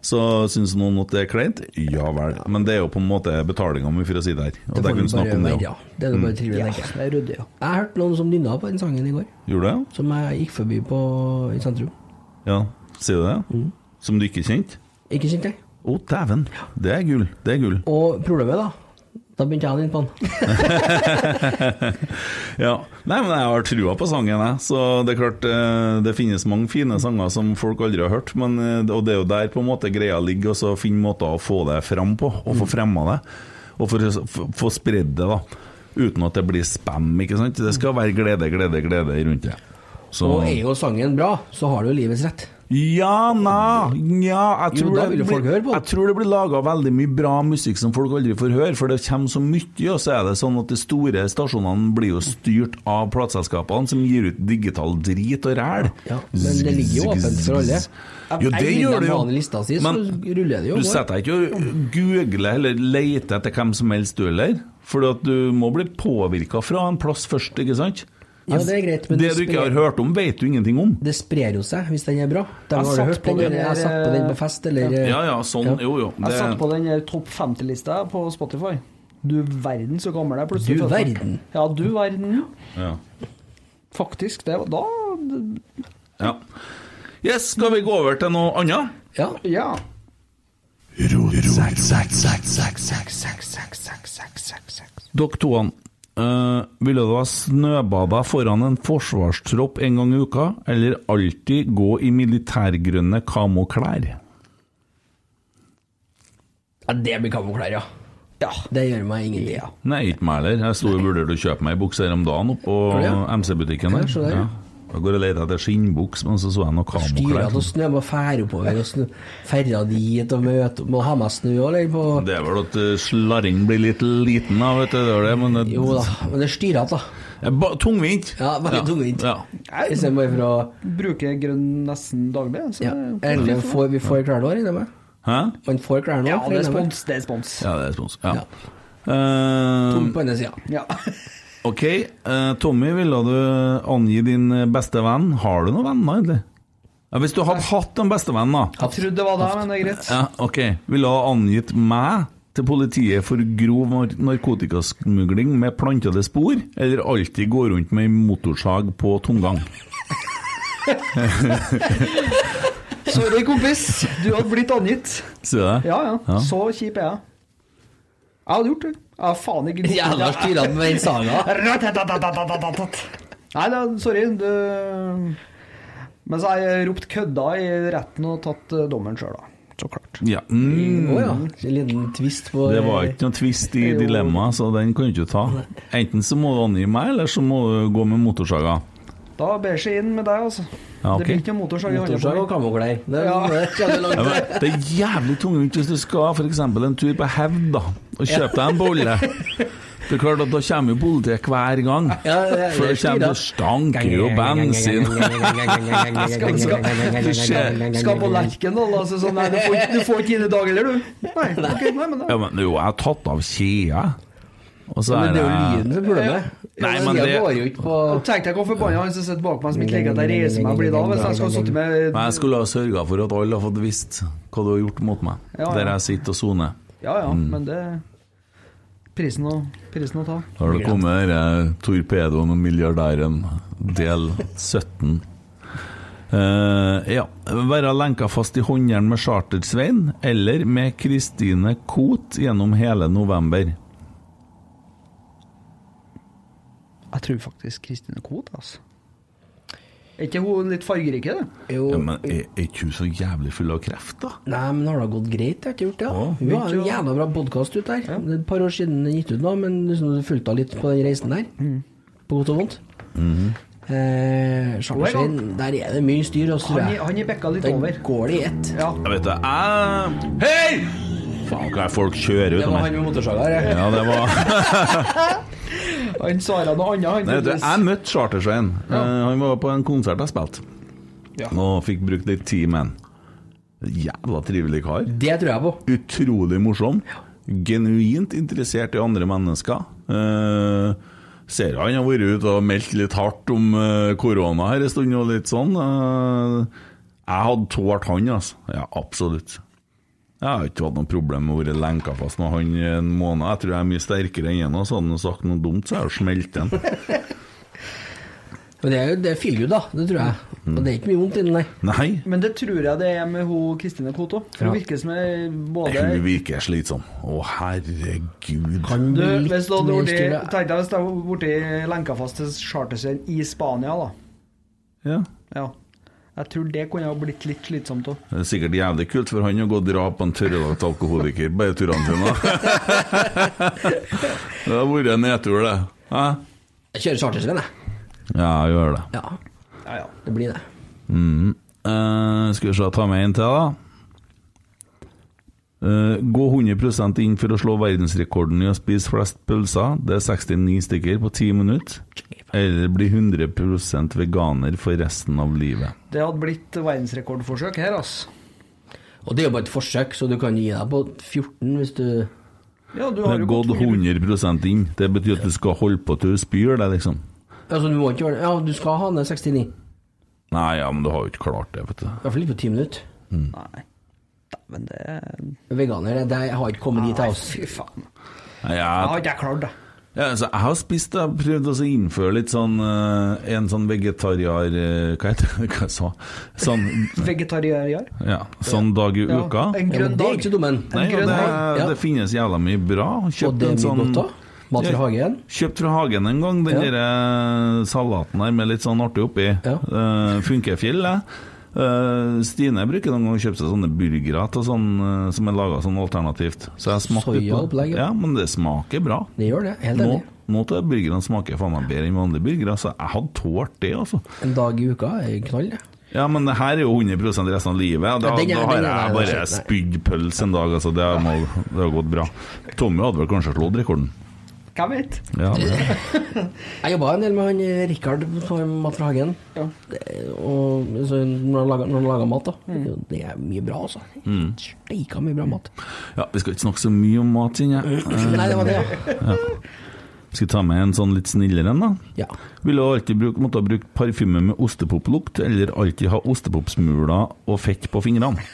Så syns noen at det er kleint? Ja vel. Men det er jo på en måte betalinga mi, for å si det her. Og Det det kan du snakke om det òg. ja. Det er det bare trivelig, Ja, det er ryddig, ja. Jeg har hørt noen som nynna på den sangen i går, Gjorde det? som jeg gikk forbi på i sentrum. Ja, sier du det? Mm. Som du ikke kjente? Ikke kjente jeg. Å, dæven. Det er gull. Det er gull. Og problemet, da Da begynte jeg nynne på den. Ja. Nei, men jeg har trua på sangen, jeg. Så det er klart, eh, det finnes mange fine sanger som folk aldri har hørt. Men, eh, og det er jo der på en måte greia ligger, og så finne måter å få det fram på, og Mm. få fremma det. Og for få spredd det, da. Uten at det blir spam, ikke sant. Det skal være glede, glede, glede rundt det. Så Og er jo sangen bra, så har du livets rett. Ja, na, ja, jeg Jo, tror, det blir, høre på jeg tror det blir laga veldig mye bra musikk som folk aldri får høre, for det kommer så mye, og så er det sånn at de store stasjonene blir jo styrt av plateselskapene som gir ut digital drit og ræl. Ja, men det ligger jo åpent for alle. Jo, det gjør det jo. Men lista si, jo du setter deg ikke og googler eller leter etter hvem som helst, du heller. For du må bli påvirka fra en plass først, ikke sant? Ja, det er greit, men det det du ikke har hørt om, vet du ingenting om. Det sprer jo seg hvis den er bra. De Jeg har satt på den, jeg har satt på den på fest, eller Ja, ja, sånn, jo, jo. Jeg Det, satt på den topp 50-lista på Spotify. Du verden så gammel jeg plutselig Du verden. Ja, du verden. ja. Faktisk. Det var da Ja. Yes, skal vi gå over til noe annet? Ja. Ja. Dere to, uh, ville du ha snøbada foran en forsvarstropp en gang i uka, eller alltid gå i militærgrønne kamoklær? ja, det blir kamoklær, ja. Ja. Det gjør meg ingenting. Nei, ikke meg heller. Jeg sto og vurderte å kjøpe meg ei bukse her om dagen oppå på ja? MC-butikken Ja, der, ja. Jeg går og leter etter skinnbuks, men så så jeg noe Styrer kamoklær. at snø må fære oppover og snø, ferja dit og møte Må ha med snø òg, eller? På, Det er vel at uh, slarring blir litt liten da, vet du. Det er det, men det, jo da, men det er styrete, da. Ja, ba- Tungvint. Ja, veldig tungvint. Ja. Istedenfor bare for å Bruker grønn nesten daglig. Så ja. Eller får vi får klær nå, regner jeg med. Hæ? Man får klær nå. Ja, det er med. spons. Det er spons. Ja, det er spons. Ja. Ja. Uh... Tom på ene sida. Ja. Ok, uh, Tommy, ville du angi din beste venn? Har du noen venner, egentlig? Ja, hvis du hadde hatt en bestevenn, da. Jeg trodde det var deg, men det er greit. Ja, ok. Ville du ha angitt meg til politiet for grov narkotikasmugling med plantede spor, eller alltid gå rundt med motorsag på tomgang? Sorry, kompis. Du hadde blitt angitt. Sier du det? Ja, ja. Ja. Så kjip er jeg. Jeg hadde gjort det. Ja, faen ikke noe. Jævla styrene med den saga. Nei da, sorry. Du Men så har jeg ropt 'kødda' i retten og tatt eh, dommeren sjøl, da. Så klart. Ja. Mm. Oh, ja. Mm. En liten twist på Det var ikke noen twist i dilemmaet, så den kan du ikke ta. Enten så må du angi meg, eller så må du gå med motorsaga. Da ber seg inn med deg, altså. Ja, okay. Det blir ikke noe motorsag Motorsag og kamoklær. Det, Ja. det det er jævlig tungvint hvis du skal f.eks. en tur på Hevd da, og kjøpe deg en bolle. Det er klart at Da kommer jo politiet hver gang. Ja, det er- For det er kommer stanker jo bensin. Skal, skal, skal på Lerkendal, altså sånn Nei, du får, ikke- ikke inn i dag heller, du. Nei, okay, nei, men da. Ja, men jo, jeg har tatt av kjea. Og så Men det er jo lyden som er problemet. Nei, men det det- går jo ikke på Tenk deg hvor forbanna han som sitter bak meg, som ikke liker at jeg reiser meg blir da. Hvis jeg skal sitte med Men jeg skulle ha sørga for at alle har fått visst hva du har gjort mot meg. Ja, ja. Der jeg sitter og soner. Ja ja, Mm. men det Prisen å, prisen å ta. Da har det kommet denne torpedoen og milliardæren, del 17. Uh, ja. Være lenka fast i håndjern med Charter-Svein, eller med Kristine Koht gjennom hele november. Jeg tror faktisk Kristine Koht, altså. Er ikke hun litt fargerik, det? Jo, Ja, men er, er ikke hun så jævlig full av kreft, da? Nei, men har det gått greit? Jeg har ikke gjort det. Ja. Vi har en jævla bra podkast ute der. Det er et par år siden den gikk ut nå, men liksom du fulgte henne litt på den reisen der. På godt og vondt. Eh, Charterstein, der er det mye styr. Også, Han, er- han er bekka litt Der over. går det i ett. Ja. Jeg vet det, jeg Hei! Faen, hva er folk kjører Det ut av var han med motorsaga her. ja. Ja, det var Han svarer noe annet, han. Nei, du, jeg møtte Charter-Svein. Eh, han var på en konsert jeg spilte, Ja. og fikk brukt litt tid med han. Jævla trivelig kar. Det tror jeg på. Utrolig morsom. Genuint interessert i andre mennesker. Eh, ser han har vært ute og meldt litt hardt om eh, korona her en stund, og litt sånn. Eh, jeg hadde tålt han, altså. Ja, absolutt. Jeg har ikke hatt noe problem med å være lenka fast med han i en måned. Jeg tror jeg er mye sterkere enn han, så hadde han sagt noe dumt, så hadde jeg jo smelt den. Men det er jo det er good, da. Det tror jeg. Og det er ikke mye vondt inni nei. Nei, Men det tror jeg det er med hun Kristine Koht òg. For Ja. hun virker som både hun virker slitsom. Å, herregud. Kan Du, litt hvis du hadde mer vært styr, i- Tenk deg hvis du hadde blitt lenka fast til charterserien i Spania, da. Ja. Ja. Jeg tror det kunne ha blitt litt slitsomt òg. Det er sikkert jævlig kult for han å gå og dra på en tørrlagt alkoholiker bare turene sine. det har vært en nedtur, det. Hæ? Jeg kjører chartersvenn, jeg. Ja, jeg gjør det. Ja, Ja, ja. det blir det. Mm. Eh, skal vi se, ta med en til, da. Eh, gå 100% inn for å slå verdensrekorden i å spise flest pølser. Det er 69 stykker på 10 minutter. Eller bli 100% veganer for resten av livet. Det hadde blitt verdensrekordforsøk her, altså. Og det er jo bare et forsøk, så du kan gi deg på 14 hvis du Ja, du Det har gått gått 100 100 inn. Det betyr at du skal holde på til du spyr deg, liksom. Altså, du må ikke gjøre det. Ja, du skal ha ned 69. Nei, ja, men du har jo ikke klart det, vet du. I hvert fall ikke på 10 minutter. Nei. Dæven, det er Veganer, det, det har ikke kommet dit oss. Fy faen. Jeg har ikke klart det. ja, altså, jeg har spist Jeg har prøvd å innføre litt sånn eh, En sånn vegetariar... eh, hva heter det? Hva jeg sa Sånn, Vegetarier. ja, sånn dag i Ja, uka. en grønn men det er dag. ikke dum en. Nei, og grønn det, dag, ja. det finnes jævla mye bra. Og det er mye sånn godt òg. Mat fra hagen. Kjøpt fra hagen en gang, den Ja. der eh, salaten her med litt sånn artig oppi. Ja. Uh, funker fjell. Eh, Stine bruker noen ganger å kjøpe seg sånne burgere sånn, eh, som er laga sånn alternativt. Så jeg smakte på ja. Men det smaker bra. Det gjør det. Helt enig. nå til burgerne smaker faen meg bedre enn vanlige burgere, så jeg hadde tålt det, altså. En dag i uka er knall, det. Ja, men det her er jo 100% resten av livet. Da, Ja, er- da har jeg bare nei. spydd pølse en dag, altså. Det har, det har gått bra. Tommy hadde vel kanskje slått rekorden. Hvem vet? Ja. Jeg jobba en del med han eh, Rikard på Mat fra hagen. Ja. Og så når han lager, lager mat, da. Det er mye bra, altså. Steika mye bra mat. ja, vi skal ikke snakke så mye om mat, kjenner jeg. Nei, det var det, ja. Skal vi ta med en sånn litt snillere en, da? ja. Ville du alltid bruke, måtte ha brukt parfyme med ostepoplukt, eller alltid ha ostepopsmuler og fett på fingrene?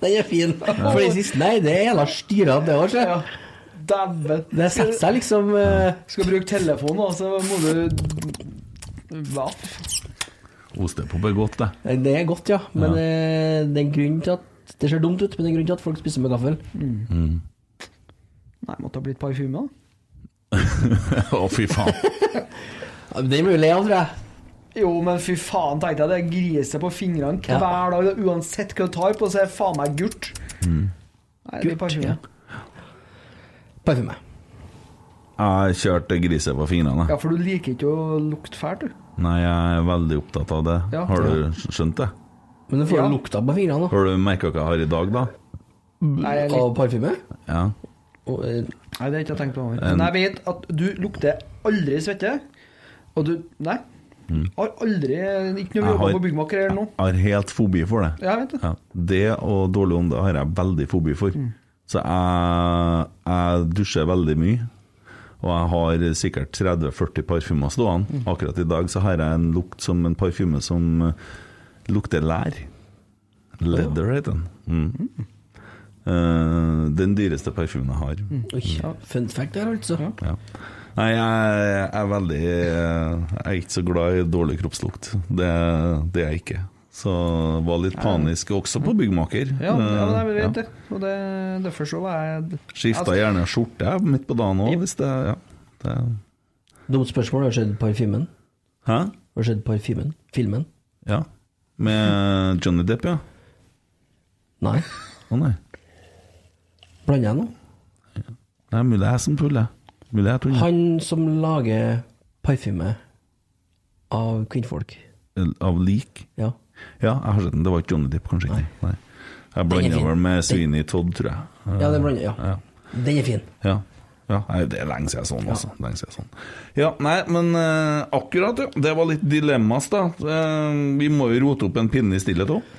Den er fin. For det siste, nei, det er jævla styra, det òg, Ja. sjø. Dæven. Det setter seg liksom uh... Skal bruke telefonen, og så må du Hva? Ostepop er godt, det. Det er godt, ja. Men eh, det er en grunn til at Det ser dumt ut, men det er en grunn til at folk spiser med gaffel. Nei, måtte ha blitt parfyme, da. Å, fy faen. Ja, men Den blir du lei av, tror jeg. Jo, men fy faen, tenkte jeg det griser på fingrene Ja. hver dag. Uansett hva du tar på, så er det faen meg gult. Mm. Nei, det blir parfyme. Parfyme. Jeg kjørte griset på fingrene. Ja, for du liker ikke å lukte fælt, du. Nei, jeg er veldig opptatt av det. Ja. Har du skjønt det? Men du får Ja. lukta på fingrene, da. Har du merka hva jeg har i dag, da? Nei, litt... Av parfyme? Ja. Og, eh, Nei, det har jeg ikke tenkt over. En- Men jeg vet at du lukter aldri svette. Og du Nei. Har aldri Ikke noe Mm. Jobber på byggmaker eller noe. Jeg har helt fobi for det. Ja, jeg vet det. Ja, det og dårlig ånde har jeg veldig fobi for. Mm. Så jeg dusjer veldig mye. Og jeg har sikkert 30-40 parfymer stående. Mm. Akkurat i dag så har jeg en lukt som en parfyme som eh, lukter lær. Leather heter den. Mm. Uh, den dyreste parfymen jeg har. Oi, fun fact der, altså. Ja. Nei, jeg er veldig Jeg er ikke så glad i dårlig kroppslukt. Det, det er jeg ikke. Så var litt panisk også på byggmaker. Ja, ja men jeg vet Ja. det. Og det, derfor så var jeg Skifta Altså, gjerne skjorte midt på dagen òg, hvis det Ja. Det, Dumt spørsmål. Har skjedd parfymen? hæ? Har skjedd parfymen? Filmen? Ja. Med Johnny Depp, ja? Nei. Å nei. Blander jeg nå? Det er mulig jeg er som tuller. Mulig jeg tuller. Han som lager parfyme av kvinnfolk. Av lik? Ja. Ja, jeg har sett den. Det var ikke Johnny Depp, kanskje ikke. Nei. Jeg blanda vel med Sweeney Todd, tror jeg. Ja, det blander ja. Ja. Den er fin. Ja. ja. Nei, det er lenge siden jeg så den, altså. Lenge siden jeg så. Ja, nei, men uh, akkurat, ja. Det var litt dilemmas, da. Uh, vi må jo rote opp en pinne i stillhet òg.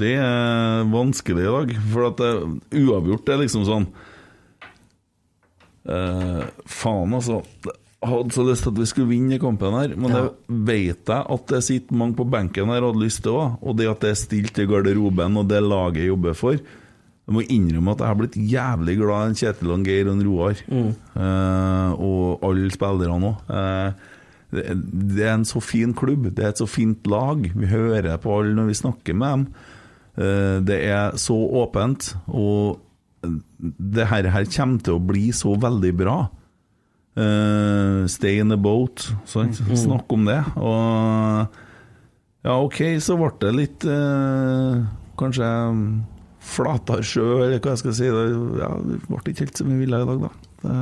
Det er vanskelig i dag, for at det, uavgjort er liksom sånn uh, Faen, altså. Jeg hadde så lyst til at vi skulle vinne kampen her, men Ja. det vet jeg at det sitter mange på benken her hadde lyst til òg. Og det at det er stilt i garderoben, og det laget jeg jobber for Jeg må innrømme at jeg har blitt jævlig glad i en Kjetil og Geir og Roar. Eh, og alle spillerne òg. Eh, det, det er en så fin klubb, det er et så fint lag. Vi hører på alle når vi snakker med dem. Eh, det er så åpent, og det her, her kommer til å bli så veldig bra. Eh, stay in the boat, sant? Snakk om det. Og ja, ok, så ble det litt uh, Kanskje flatere sjø, eller hva jeg skal si. Det, ja, det ble ikke helt som vi ville i dag, da. Det,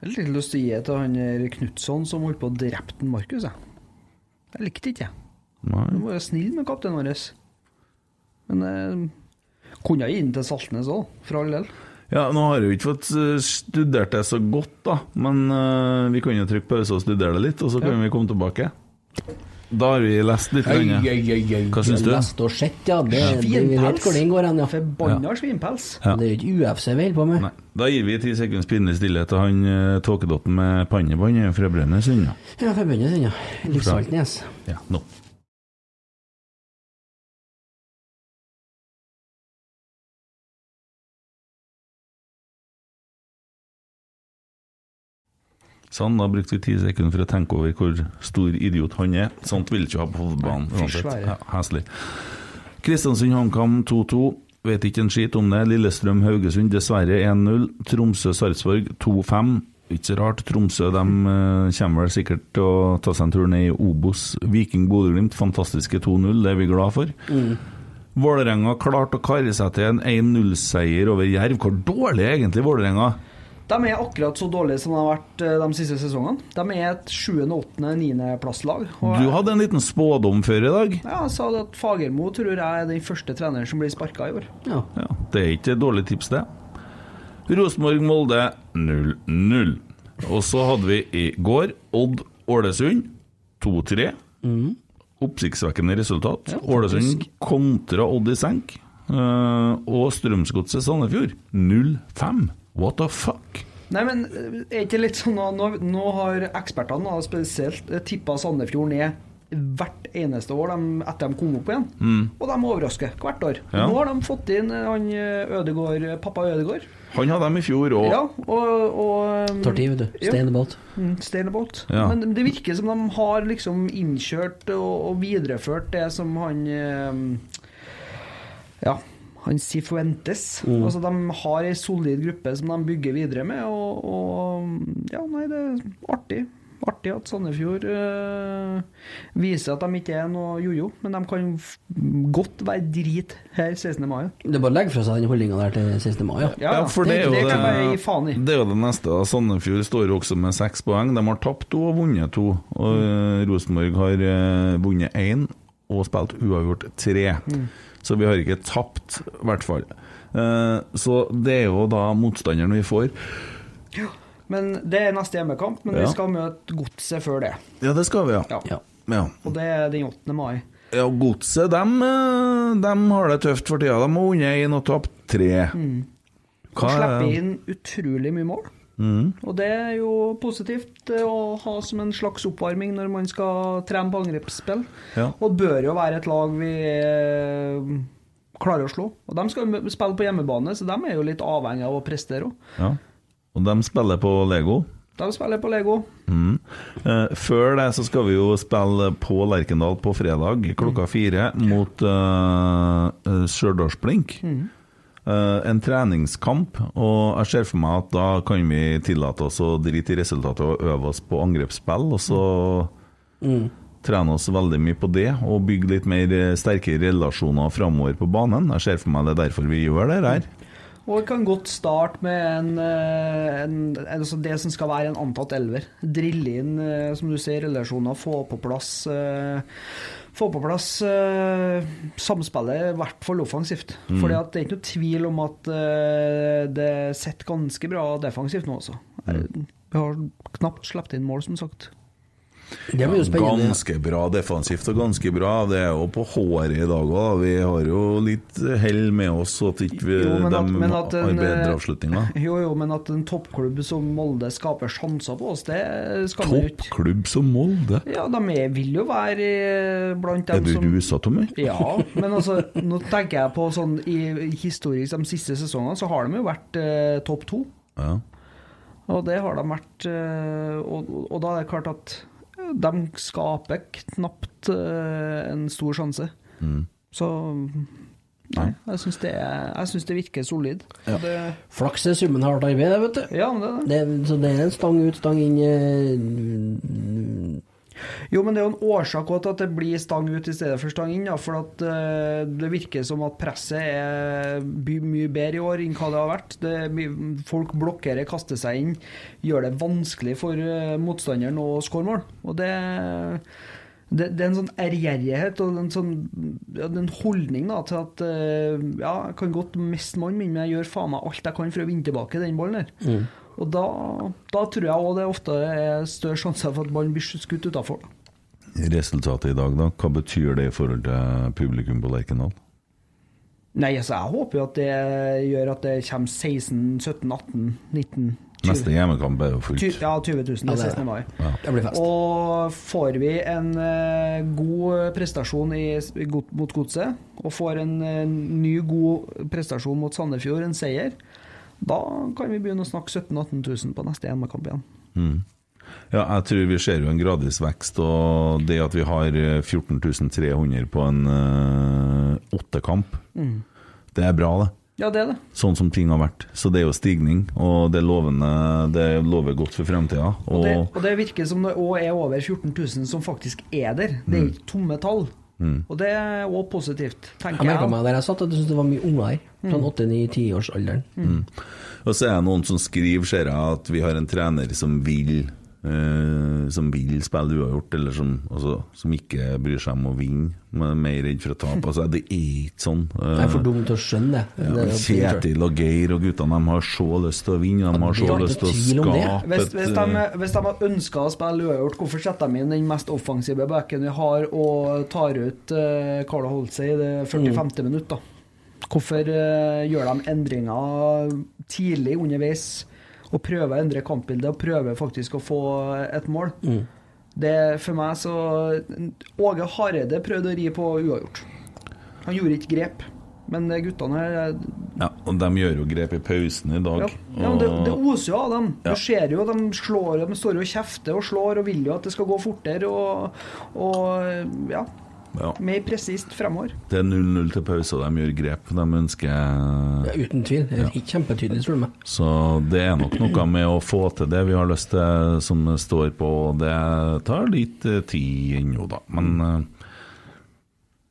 Jeg har litt lyst til å gi det til han Knutson som holdt på å drepe Markus. Jeg, jeg likte ikke jeg. nei. Du må være snill med kapteinen vår. Men eh, kunne jeg gitt den til Saltnes òg, for all del. Ja, nå har jeg jo ikke fått eh, studert det så godt, da. Men uh, vi kan jo trykke pause og studere det litt, og så kan vi komme tilbake. Da har vi lest litt. grann. Hva syns du? Lest og sett, ja. Det, det, vi vet Svinpels. hvor den går hen, ja. Forbanna svinpels. Ja. Det er jo ikke UFC vi holder på med. Nei. Da gir vi ti sekunds pinlig stillhet til han uh, tåkedotten med pannebånd fra Brønnøysund. ja. fra Brønnøysund, ja. Livssaltnes. Ja, nå. Sånn, da brukte vi ti sekunder for å tenke over hvor stor idiot han er. Sånt vil ikke ha på. Ja, Heslig. Kristiansund HamKam 2-2. Vet ikke en skit om det. Lillestrøm Haugesund dessverre 1-0. Tromsø Sarpsborg 2-5. Ikke så rart. Tromsø de eh, kommer vel sikkert til å ta seg en tur ned i Obos. Viking Bodø-Glimt fantastiske 2-0, det er vi glad for. Vålerenga klarte å karre seg til en 1-0-seier over Jerv. Hvor dårlig er egentlig Vålerenga? De er akkurat så dårlige som de har vært eh, de siste sesongene. De er et 7., 8., 9.-plasslag. Du hadde en liten spådom før i dag. Ja, jeg sa at Fagermo tror jeg er den første treneren som blir sparka i år. Ja. Ja, det er ikke et dårlig tips, det. Rosenborg-Molde 0-0. Og så hadde vi i går Odd-Ålesund 2-3. Oppsiktsvekkende resultat. Ålesund kontra Odd i senk. Eh, og Strømsgodset Sandefjord 0-5. What the fuck? Nei, men eh, er ikke litt sånn at nå, nå har ekspertene spesielt tippa Sandefjord ned hvert eneste år de, etter de kom opp igjen. Og de overrasker hvert år. Ja. Nå har de fått inn eh, han eh, Ødegård, pappa Ødegård. Han hadde dem i fjor òg. Ja, og, og um, Tar tid, vet du. Stay in the boat. Mm, Stay in the boat. Ja. Men det virker som de har liksom innkjørt og, og videreført det som han eh, Ja, han Sifuentes. Mm. Altså, de har ei solid gruppe som de bygger videre med, og, og ja, nei, det er artig. Artig at Sandefjord øh, viser at de ikke er noe jojo, men de kan f godt være drit her 16. mai. Det er bare å legge fra seg den holdninga der til 16. mai, ja. Ja, ja, for det, det- det det, kan jeg gi faen i. det er jo det neste. Sandefjord står jo også med seks poeng. De har tapt to og vunnet to. Og mm. Rosenborg har eh, vunnet én og spilt uavgjort tre. Mm. Så vi har ikke tapt, i hvert fall. Eh, så det er jo da motstanderen vi får. Men Det er neste hjemmekamp, men Ja. vi skal møte Godset før det. Ja, det skal vi, ja. Ja. ja. Og det er den 8. mai. Ja, Godset dem, eh, dem har det tøft for tida. De har vunnet én og tapt tre. Mm. Og Hva er- slipper inn utrolig mye mål. Mm. Og det er jo positivt eh, å ha som en slags oppvarming når man skal trene på angrepsspill. Ja. Og bør jo være et lag vi eh, klarer å slå. Og de skal jo spille på hjemmebane, så de er jo litt avhengig av å prestere òg. Ja. Og de spiller på Lego. De spiller på Lego. Mm. Eh, før det så skal vi jo spille på Lerkendal på fredag klokka fire mot uh, Stjørdalsblink. Mm. Eh, en treningskamp, og jeg ser for meg at da kan vi tillate oss å drite i resultatet og øve oss på angrepsspill, og så Mm. trene oss veldig mye på det, og bygge litt mer sterke relasjoner framover på banen. Jeg ser for meg det er derfor vi gjør det her. Og vi kan godt starte med en, eh, en, altså det som skal være en antatt elver. Drille inn, eh, som du sier, relasjoner, få på plass eh, Få på plass eh, samspillet, i hvert fall offensivt. Mm. Fordi det er ikke noe tvil om at eh, det sitter ganske bra defensivt nå, altså. Vi har knapt sluppet inn mål, som sagt. Det blir jo spennende. Ganske bra defensivt og ganske bra. Det er jo på håret i dag òg. Vi har jo litt hell med oss, så at ikke vi, Jo, at- de men at har bedre eh, avslutninger. Jo, jo, men at en toppklubb som Molde skaper sjanser på oss, det skal vi ikke Toppklubb som Molde. Ja, de er, vil jo være blant dem som Er du rusa, Tommy? Ja, men altså, nå tenker jeg på sånn i historisk de siste sesongene, så har de jo vært eh, topp to. Ja. Og det har de vært eh, og, og da er det klart at de skaper knapt eh, en stor sjanse. Mm. Så Nei, jeg syns det, er- synes det virker solid. Det, Flaks er summen hardt arbeid, vet du. Ja, det det. Det, så det er en stang ut, stang inn eh, Jo, men det er jo en årsak til at det blir stang ut i stedet for stang inn. Ja, for at uh, det virker som at presset er mye bedre i år enn hva det har vært. Det folk blokkerer, kaster seg inn, gjør det vanskelig for uh, motstanderen å skåre mål. Og det, det, det er en sånn ærgjerrighet og en sånn ja, en holdning da, til at uh, ja, jeg kan godt miste mannen min, men jeg gjør faen meg alt jeg kan for å vinne tilbake den ballen der. Mm. Og da, da tror jeg òg det ofte er større sjanse for at man blir skutt utafor. Resultatet i dag, da? Hva betyr det i forhold til publikum på Lerkendal? Nei, altså jeg håper jo at det gjør at det kommer 16 17 18 19 20. Neste hjemmekamp er jo fullt. Ja, 20 000 den det det er 16. mai. Ja. Det blir fest. Og får vi en uh, god prestasjon i, i mot Godset, og får en uh, ny god prestasjon mot Sandefjord, en seier, da kan vi begynne å snakke 17 000-18 000 på neste hjemmekamp igjen. Mm. Ja, jeg tror vi ser jo en gradvis vekst, og det at vi har eh, 14 300 på en uh, åttekamp, Mm. det er bra, det. Ja, det er det. Sånn som ting har vært. Så det er jo stigning, og det, lovende, det lover godt for fremtida. Og det, og det virker som det òg er over 14 000 som faktisk er der. Det er ikke tomme tall. Mm. Og det er òg positivt, Jeg tenker merka jeg. meg der jeg satt, at jeg syntes det var mye unger her. Sånn 8-9-10-årsalderen. Mm. Og så er det noen som skriver, ser jeg, at vi har en trener som vil eh, Som vil spille uavgjort, eller som, altså, som ikke bryr seg om å vinne, men er mer redd for å tape. Altså, det er ikke sånn. Eh, Jeg er for dum til å skjønne det. ja, det Kjetil og Geir og guttene de har så lyst til å vinne. De har så lyst til å skape Hvis, hvis, de, hvis de har ønska å spille uavgjort, hvorfor setter de inn den mest offensive backen vi har, og tar ut uh, Carlo Holse i det 45. minutt? da? Hvorfor uh, gjør de endringer tidlig underveis, og prøve å endre kampbildet, og prøve faktisk å få et mål? Mm. Det For meg så Åge Hareide prøvde å ri på uavgjort. Han gjorde ikke grep. Men guttene her ja, og de gjør jo grep i pausen i dag. ja, ja, men det, det oser jo av dem. Ja. Du ser jo de slår, de står jo og kjefter og slår og vil jo at det skal gå fortere. Og, og ja. Ja. Mer presist fremover. Det er 0-0 til pause, og de gjør grep. De ønsker Ja, uten tvil. Det er kjempetydelig, tror du meg. Så det er nok noe med å få til det vi har lyst til, som står på. Det tar litt eh, tid ennå, da. Men eh,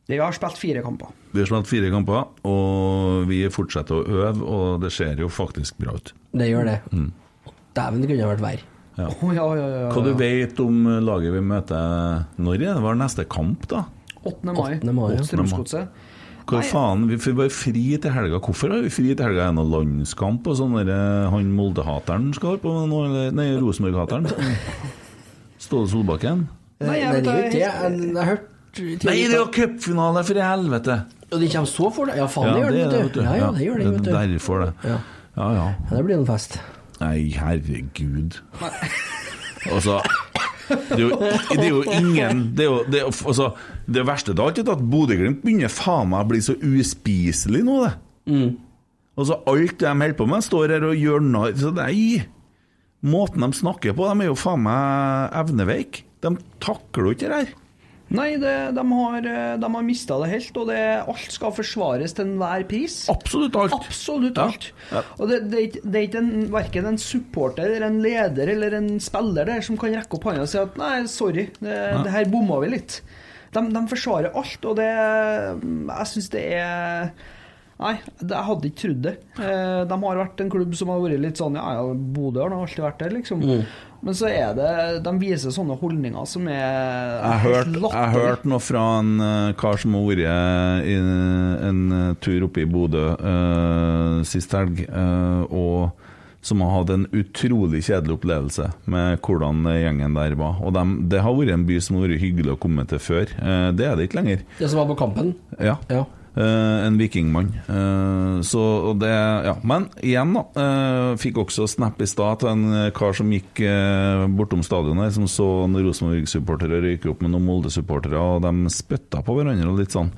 Vi har spilt fire kamper. vi har spilt fire kamper, og vi fortsetter å øve, og det ser jo faktisk bra ut. Det gjør det. Mm. Dæven, det kunne ha vært verre. Ja. Oh, ja, ja, ja, ja. Hva du vet om laget vi møter Når er det var neste kamp, da? 8. mai. 8. mai, ja. Hva faen, vi får bare fri til helga. Hvorfor har vi fri til helga? Er det noen landskamp og sånn der eh, han Molde-hateren skal på nå, eller Nei, Rosenborg-hateren? Ståle Solbakken? Nei, jeg vet ikke. Jeg jeg har hørt Nei, det er jo cupfinale, for i helvete! Og de kommer så for det? Ja, faen, det gjør det, vet du. Ja, ja, det gjør det, vet du. Det er derfor det. Ja. Ja, ja. Ja, det blir en fest. Nei, herregud. Altså det er, jo, det er jo ingen Det, er jo, det, er, altså, det verste av alt er at Bodø-Glimt begynner faen meg å bli så uspiselig nå, det. Mm. Altså, alt de holder på med, står her og gjør narr Så nei! Måten de snakker på, de er jo faen meg evneveik. De takler jo ikke det her. Nei, det, de har, eh, de har mista det helt, og det, alt skal forsvares til enhver pris. Absolutt alt. Absolutt Ja. alt. Og det, det, det er ikke en, verken en supporter eller en leder eller en spiller der som kan rekke opp hånda og si at nei, sorry, det, det her bomma vi litt. De, de forsvarer alt, og det Jeg syns det er Nei, det, jeg hadde ikke trodd det. Eh, De har vært en klubb som har vært litt sånn Ja, ja, Bodø har alltid vært der, liksom. Mm. Men så er det De viser sånne holdninger som er Jeg helt hørte latterlig. hørt noe fra en eh, kar som har vært i en eh, tur oppe i Bodø uh, sist helg, uh, og som har hatt en utrolig kjedelig opplevelse med hvordan eh, gjengen der var. Og de, det har vært en by som har vært hyggelig å komme til før. Uh, det er det ikke lenger. Det som var på kampen. Ja. Ja. Eh, en vikingmann. Eh, så det Ja. Men igjen, da. eh, fikk også snap i stad til en kar som gikk bortom stadionet, som så Rosenborg-supportere røyke opp med noen Molde-supportere, og de spytta på hverandre og litt sånn.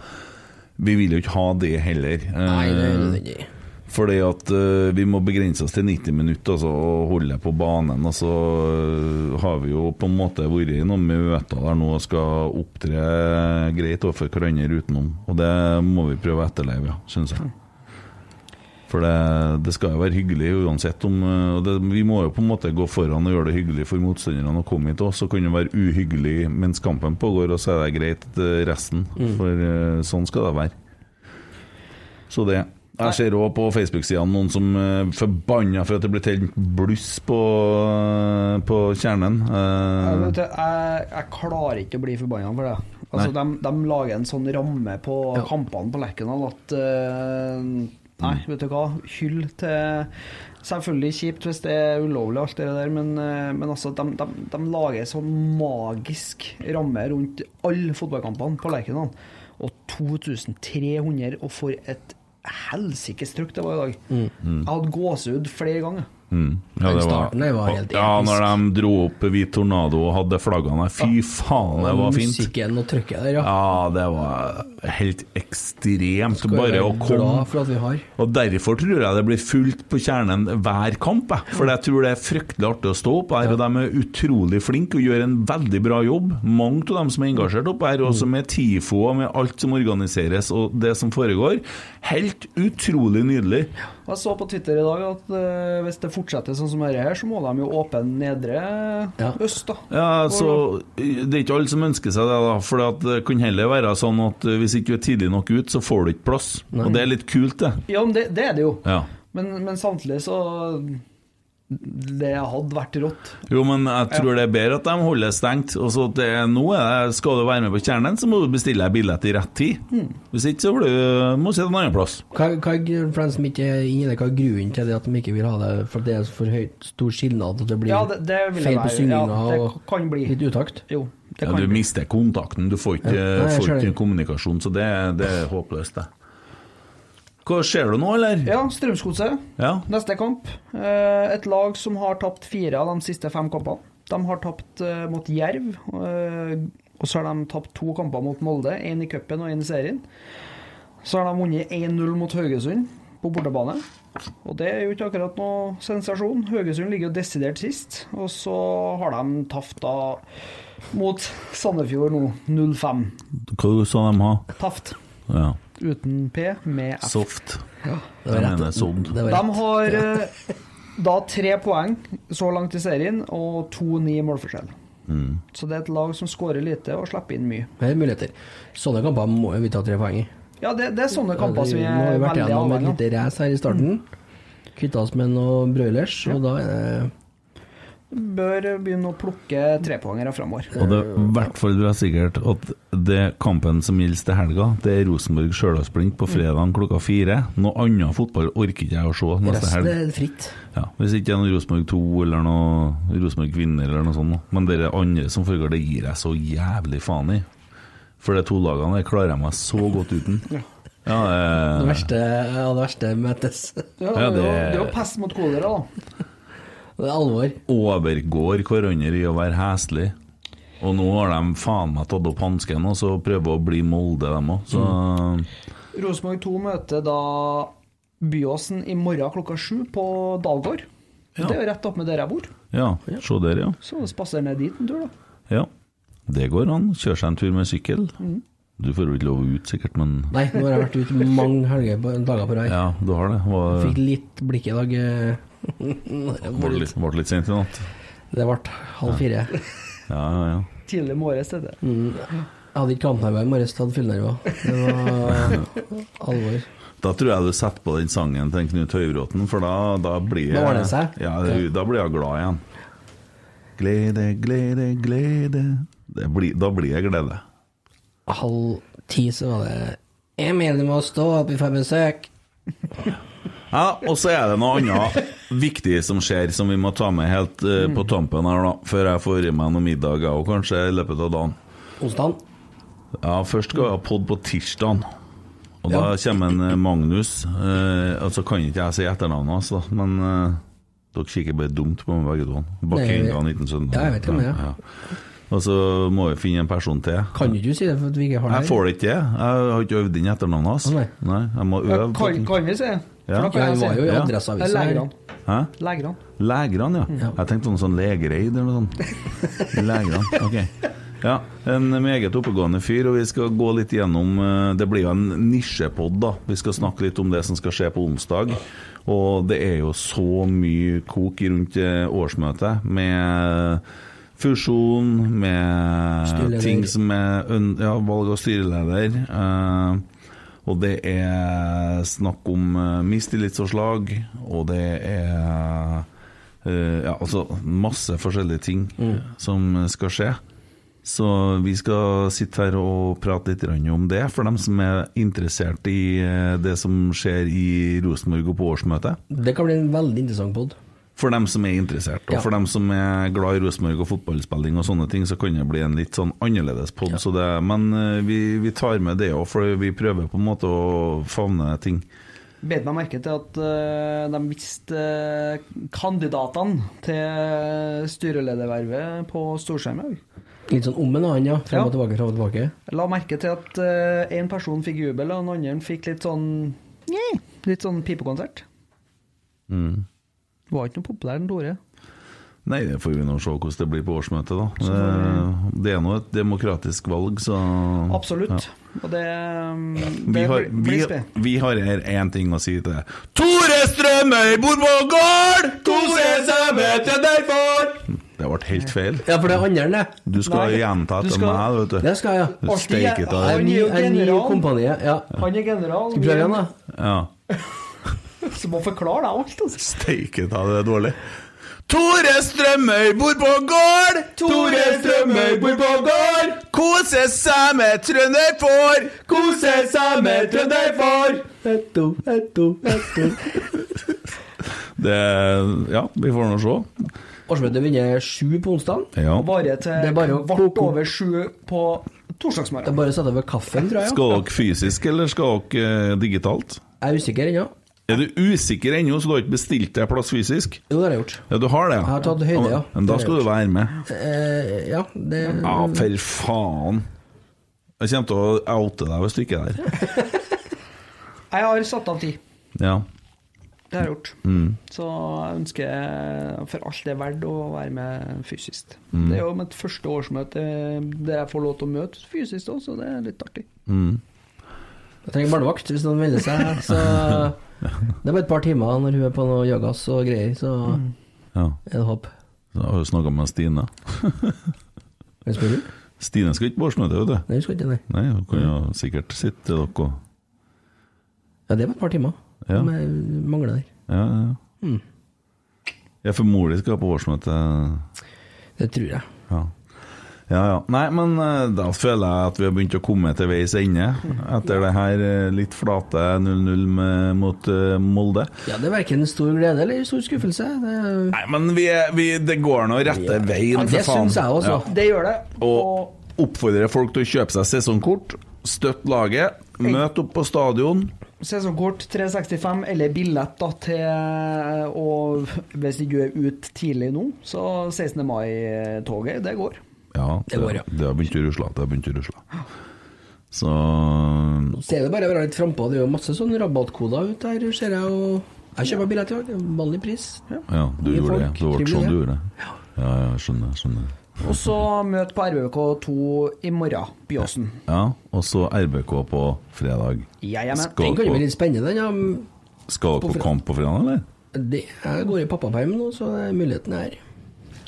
Vi vil jo ikke ha det heller. Nei, det er nødvendig. Fordi at uh, vi må begrense oss til 90 minutter altså, og holde på banen. Og så altså, har vi jo på en måte vært i noen møter der nå og skal opptre greit overfor hverandre utenom. Og det må vi prøve å etterleve, ja, syns jeg. For det, det skal jo være hyggelig uansett om eh, det, Vi må jo på en måte gå foran og gjøre det hyggelig for motstanderne å komme hit òg. Så kan det være uhyggelig mens kampen pågår, og så er det greit resten. Mm. For sånn skal det være. Så det. Jeg ser òg på Facebook-sidene noen som er forbanna for at det blir tent bluss på, på kjernen. Jeg, Eh, vet, du, jeg, jeg klarer ikke å bli forbanna for det. Altså, de, de lager en sånn ramme på kampene på Lerkendal at uh, Nei, vet du hva. Hyll til Selvfølgelig kjipt hvis det er ulovlig, alt det der, men, eh, men altså, de, de, de lager en sånn magisk ramme rundt alle fotballkampene på Lerkendal. Og 2300, og for et helsikes trykk det var i dag. Mm. Jeg hadde gåsehud flere ganger. Mm. Ja, Den det var, var helt ja, episk. når de dro opp Hvit Tornado og hadde flaggene. Fy faen, det var fint. Musikken og trykket der, ja. Ja, det var helt ekstremt. Bare å komme. Og Derfor tror jeg det blir fullt på kjernen hver kamp. For jeg tror det er fryktelig artig å stå opp her, og de er utrolig flinke og gjør en veldig bra jobb. Mange av dem som er engasjert opp her, også med TIFO og med alt som organiseres og det som foregår. Helt utrolig nydelig. Jeg så på Twitter i dag at uh, hvis det fortsetter sånn som dette her, så må de jo åpne nedre øst, da. Ja, så Det er ikke alle som ønsker seg det, da. For det kan heller være sånn at hvis ikke du er tidlig nok ut, så får du ikke plass. Nei. Og det er litt kult, det. Ja, men det, det er det jo. Ja. Men, men samtidig så Det hadde vært rått. Jo, men jeg tror det er bedre at de holder stengt. Og så det nå er det- skal du være med på Kjernen, så må du bestille deg billett i rett tid. Hvis ikke så du, må du sitte en annen plass. Hva, hva for dem som ikke er inne hva er grunnen til det at de ikke vil ha det? For det er for høyt, stor skilnad, at det blir Ja, det- det feil på synginga ja, og kan bli. litt utakt? Jo, det Ja, du bli. mister kontakten, du får ikke, Ja. Nei, får ikke kommunikasjon, så det, det er håpløst, det. Hva Ser du nå, eller? Ja, Strømsgodset. Ja. Neste kamp. Eh, Et lag som har tapt fire av de siste fem kampene. De har tapt eh, mot Jerv, eh, og så har de tapt to kamper mot Molde. Én i cupen og én i serien. Så har de vunnet 1-0 mot Haugesund. på bortebane. Og det er jo ikke akkurat noe sensasjon. Haugesund ligger jo desidert sist. Og så har de tapt da mot Sandefjord nå, 0-5. Hva sa de ha? Taft. Ja. Uten P, med F. Soft. Ja. Det var rett. Sånn. De har ja. da tre poeng så langt i serien, og 2-9 målforskjell. Mm. Så det er et lag som skårer lite og slipper inn mye. Det er muligheter. Sånne kamper må jo vi ta tre poeng i. Ja, det, det er sånne kamper som vi er Nå har er vi vært veldig gjennom et lite av. race her i starten. Kvitta oss med noen broilers, og da er det Bør begynne å plukke trepoengere framover. Og det er i hvert fall det er sikkert at det kampen som gjelder til helga, det er Rosenborg Stjørdalsblink på fredag klokka fire. Noe annet fotball orker ikke jeg å se neste Resten er fritt. Ja, hvis ikke det er noe Rosenborg 2 eller noe Rosenborg kvinner eller noe sånt. Men det andre som foregår, det gir jeg så jævlig faen i. For de to lagene der klarer jeg meg så godt uten. Ja, Det det, verste, ja, det verste møtes. Ja, Ja, det, det- er det er jo pest mot kolera, da. Det er alvor. overgår hverandre i å være heslige. Og nå har de faen meg tatt opp hansken og så prøver å bli Molde, dem òg. Så Rosenborg 2 møter da Byåsen i morgen klokka sju på Dalgård. Ja. Det er jo rett opp med der jeg bor. ja, se der, ja. Så spaserer ned dit en tur, da. Ja, det går an. Kjøre seg en tur med sykkel. Mm. Du får jo ikke lov ut, sikkert, men Nei, nå har jeg vært ute mange helger på, dager på rad. ja, du har det. Var, Fikk litt blikk i dag. Ble litt, ble litt sent i natt. Det ble halv fire. Ja, ja, ja. Tidlig morges, det. Mm. Jeg hadde ikke kampnerver i morges, jeg hadde fyllenerver. Det var alvor. Da tror jeg du setter på den sangen til Knut Høybråten, for da, da blir jeg det seg? Ja, da blir jeg glad igjen. Glede, glede, glede det blir, Da blir jeg glede. Halv ti så var det 'Jeg mener du må stå opp, vi får besøk. Ja, og så er det noe annet viktig som skjer, som vi må ta med helt eh, på tampen her, da. Før jeg får i meg noe middag, jeg òg, kanskje, i løpet av dagen. Onsdag. Ja, først skal vi ha pod på tirsdag. Og da kommer en eh, Magnus. Uh, altså kan ikke jeg si etternavnet hans, da, men uh, dere kikker bare dumt på meg begge to. Bakkenga Nei, 1917. ja, jeg vet hvem det er. Ja. Og så må vi finne en person til. Kan ikke du si det for at vi ikke har det? Jeg får det ikke til. Jeg har ikke øvd inn etternavnet hans. Altså. nei. Nei, jeg må øve. Ja, Kan, kan vi si? For Ja. jeg han var jo i Ja. Adresseavisa. Er. Legerne. Hæ? Legerne. Legerne, ja. Jeg tenkte noe sånn legereid eller noe sånt. Legerne, ok. Ja, en meget oppegående fyr, og vi skal gå litt gjennom eh, Det blir jo en nisjepod, da. Vi skal snakke litt om det som skal skje på onsdag. Og det er jo så mye kok rundt eh, årsmøtet, med fusjon, med Styreleder. ting som er ja, valg av styreleder. eh, og det er snakk om uh, mistillitsforslag, og det er eh, ja, altså masse forskjellige ting som skal skje. Så vi skal sitte her og prate litt om det, for dem som er interessert i eh, det som skjer i Rosenborg og på årsmøtet. Det kan bli en veldig interessant pod. For dem som er interessert, og Ja. for dem som er glad i Rosenborg og fotballspilling og sånne ting, så kan det bli en litt sånn annerledes pod. Så det- Men eh, vi, vi tar med det òg, for vi prøver på en måte å favne ting. Bet meg merke til at uh, de visste uh, kandidatene til styreledervervet på storskjerm i dag. Litt sånn om en annen, ja. Frem og tilbake, frem og tilbake. La merke til at én person fikk jubel, og den andre fikk litt sånn Litt sånn pipekonsert. Mm. Var ikke noe populær, den Tore. Nei, det får vi nå se hvordan det blir på årsmøtet, da. Det, det er nå et demokratisk valg, så Absolutt. Ja. Og det, um, Vi det har, vi, vi har her én ting å si til deg. Tore Strømøy bor på gård! Kose seg med til derfor! Det ble helt feil. Ja, for det er andre, det. Du skal Nei, gjenta etter skal- meg, vet du. Det skal jeg. Steiket Jeg er Han ny, er jo er general. Ja. Han er general. Skal vi prøve igjen, da? Ja. Så må forklare deg alt, altså. Steiket av det er dårlig. Tore Strømøy bor på gård! Tore Strømøy bor på gård! Kose seg med trønderfår! Kose seg med trønderfår! Etto, etto, etto. Det Ja, vi får nå se. Årsmøtet vinner sju på onsdag. Ja. Bare til Det er bare å kvart over sju på Det er bare å sette over kaffen, tror jeg. Skal dere fysisk, eller skal dere eh, digitalt? Jeg er usikker ennå. Er du usikker ennå, så du har ikke bestilt deg plass fysisk? Jo, det har jeg gjort. Ja, du har det? Ja. Jeg har tatt høyde, ja. Men da skal du være med. Eh, ja, det Ja, for faen. Jeg kommer til å oute deg hvis du ikke er der. Jeg har satt av tid. Ja. Det har jeg gjort. Mm. Så jeg ønsker for alt det er verdt å være med fysisk. Mm. Det er jo mitt første årsmøte der jeg får lov til å møte fysisk òg, så det er litt artig. Mm. Jeg trenger barnevakt hvis noen melder seg. Så det er bare et par timer når hun er på noe yogas og greier, så ja. er det håp. Så jeg har jo snakka med Stine. Hvem spør du? Stine skal ikke på årsmøte, vet du. Nei, hun skal ikke nei. Nei, hun kan jo sikkert sitte til dere og Ja, det er bare et par timer. Ja. Som jeg mangler der. Ja, ja. ja. Mm. Jeg for mor di skal på årsmøte. Det tror jeg. Ja. Ja ja. Nei, men eh, da føler jeg at vi har begynt å komme til veis ende. Etter det her eh, litt flate 0-0 mot eh, Molde. Ja, det er verken stor glede eller stor skuffelse. Det er... Nei, men vi, vi, det går nå rette veien, Ja, det for faen. syns jeg også. Ja. Det gjør det. Og oppfordrer folk til å kjøpe seg sesongkort. Støtt laget. Møt opp på stadion. Sesongkort 365 eller billett da til Og hvis ikke du er ut tidlig nå, så 16. mai-toget, det går. Ja, Det det, det har begynt å rusle. Det har begynt å rusle. Så Nå ser det bare å være litt frampå. Det er jo masse sånne rabattkoder ute her, ser jeg. Og jeg kjøper billett i dag. Vanlig pris. Ja, du Nye gjorde folk, det. Det ble sånn du gjorde det. Ja, ja, skjønner. skjønner. Og så møt på RBK2 i morgen, Byåsen. Ja, og så RBK på fredag. Ja, ja, men. Den kan jo bli litt spennende, den. Ja. skal dere på kamp på fredag, eller? Det, jeg går i pappaperm nå, så muligheten er her.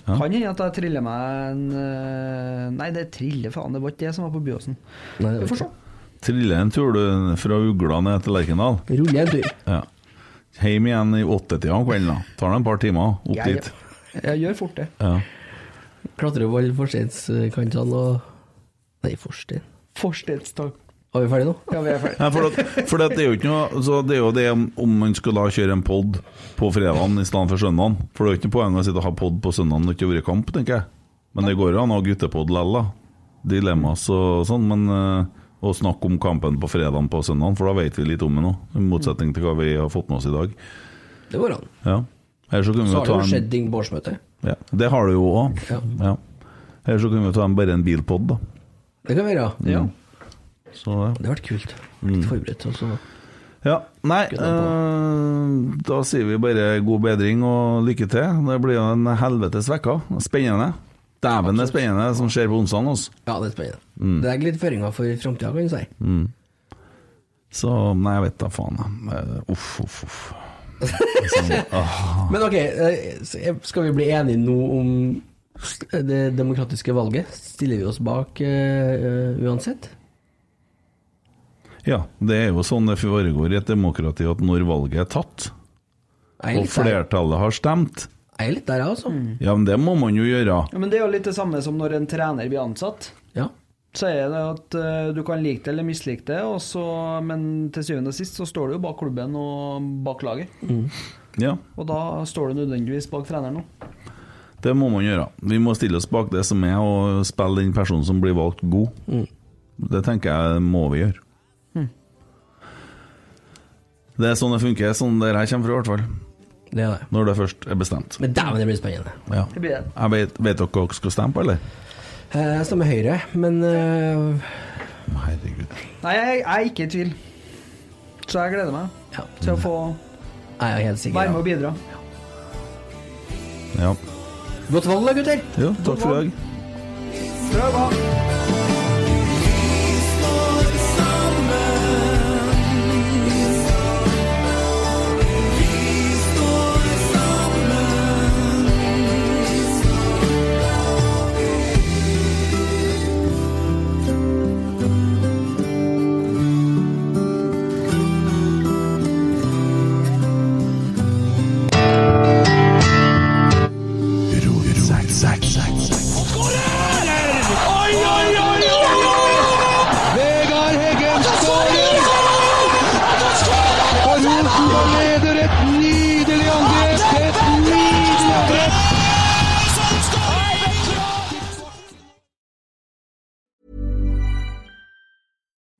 Ja. Kan hende at jeg triller meg en eh, Nei, det triller faen, det var ikke det som var på Byåsen. Vi får se. Triller en tur du fra Ugla ned til Lerkendal. Ruller en tur. Ja. Hjem igjen i åttetida om kvelden. da Tar det et par timer opp Jeg, dit. jeg gjør fort det. Ja. Klatrer på alle forsteinskantene og Nei, forstein. Forstedstak. Er vi ferdige nå? Ja, vi er ferdige. Ja, for at, for at det er jo ikke noe så Det er jo det om, man skal da kjøre en pod på fredagen i stedet for søndagen. For det er jo ikke noe poeng å sitte og ha pod på søndagen når det ikke har vært kamp, tenker jeg. Men det går jo an å ha guttepod likevel, da. Dilemmas og sånn. Men eh, å snakke om kampen på fredagen på søndagen, for da vet vi litt om det nå. I motsetning til hva vi har fått med oss i dag. Det går an. Ja. Her så kunne vi Så har det jo skjedd ting på årsmøtet. ja, Det har det jo òg. Ja. Ja. Her så kunne vi ta en, bare en bilpod, da. Det kan være. Ja. Så ja. Det har vært kult. Litt forberedt. Og så. Ja, nei, øh, da sier vi bare god bedring og lykke til. Det blir jo en helvetes uke. Spennende. Dæven, det er spennende det som skjer på onsdag. hos Ja, det er spennende. Det er litt føringer for framtida, kan du si. Så nei, jeg vet da faen. Eh, Uff, uff, uff. Sånn. Men ok, eh, skal vi bli enige nå om det demokratiske valget? Stiller vi oss bak uh, uansett? Ja, det er jo sånn det foregår i et demokrati at når valget er tatt, er og flertallet har stemt jeg er litt der, jeg, altså. Ja, men det må man jo gjøre. Ja, men det er jo litt det samme som når en trener blir ansatt. Ja. Så er det at uh, du kan like det eller mislike det, og så, men til syvende og sist så står du jo bak klubben og bak laget. Ja, Og da står du nødvendigvis bak treneren òg. det må man gjøre. Vi må stille oss bak det som er, og spille den personen som blir valgt, god. Det tenker jeg må vi gjøre. Det er sånn det funker, sånn det her kommer fra, i hvert fall. Det er det. Når det først er bestemt. Men dæven, det blir spennende. Ja. Det blir det. Jeg vet, vet dere hva dere skal stemme på, eller? Eh, Jeg stemmer Høyre, men uh... Herregud. Nei, jeg, jeg er ikke i tvil. Så jeg gleder meg ja, til å få jeg er helt sikker. være med Ja. og bidra. Ja. Godt valg da, gutter. Jo, takk for i dag. Prøv,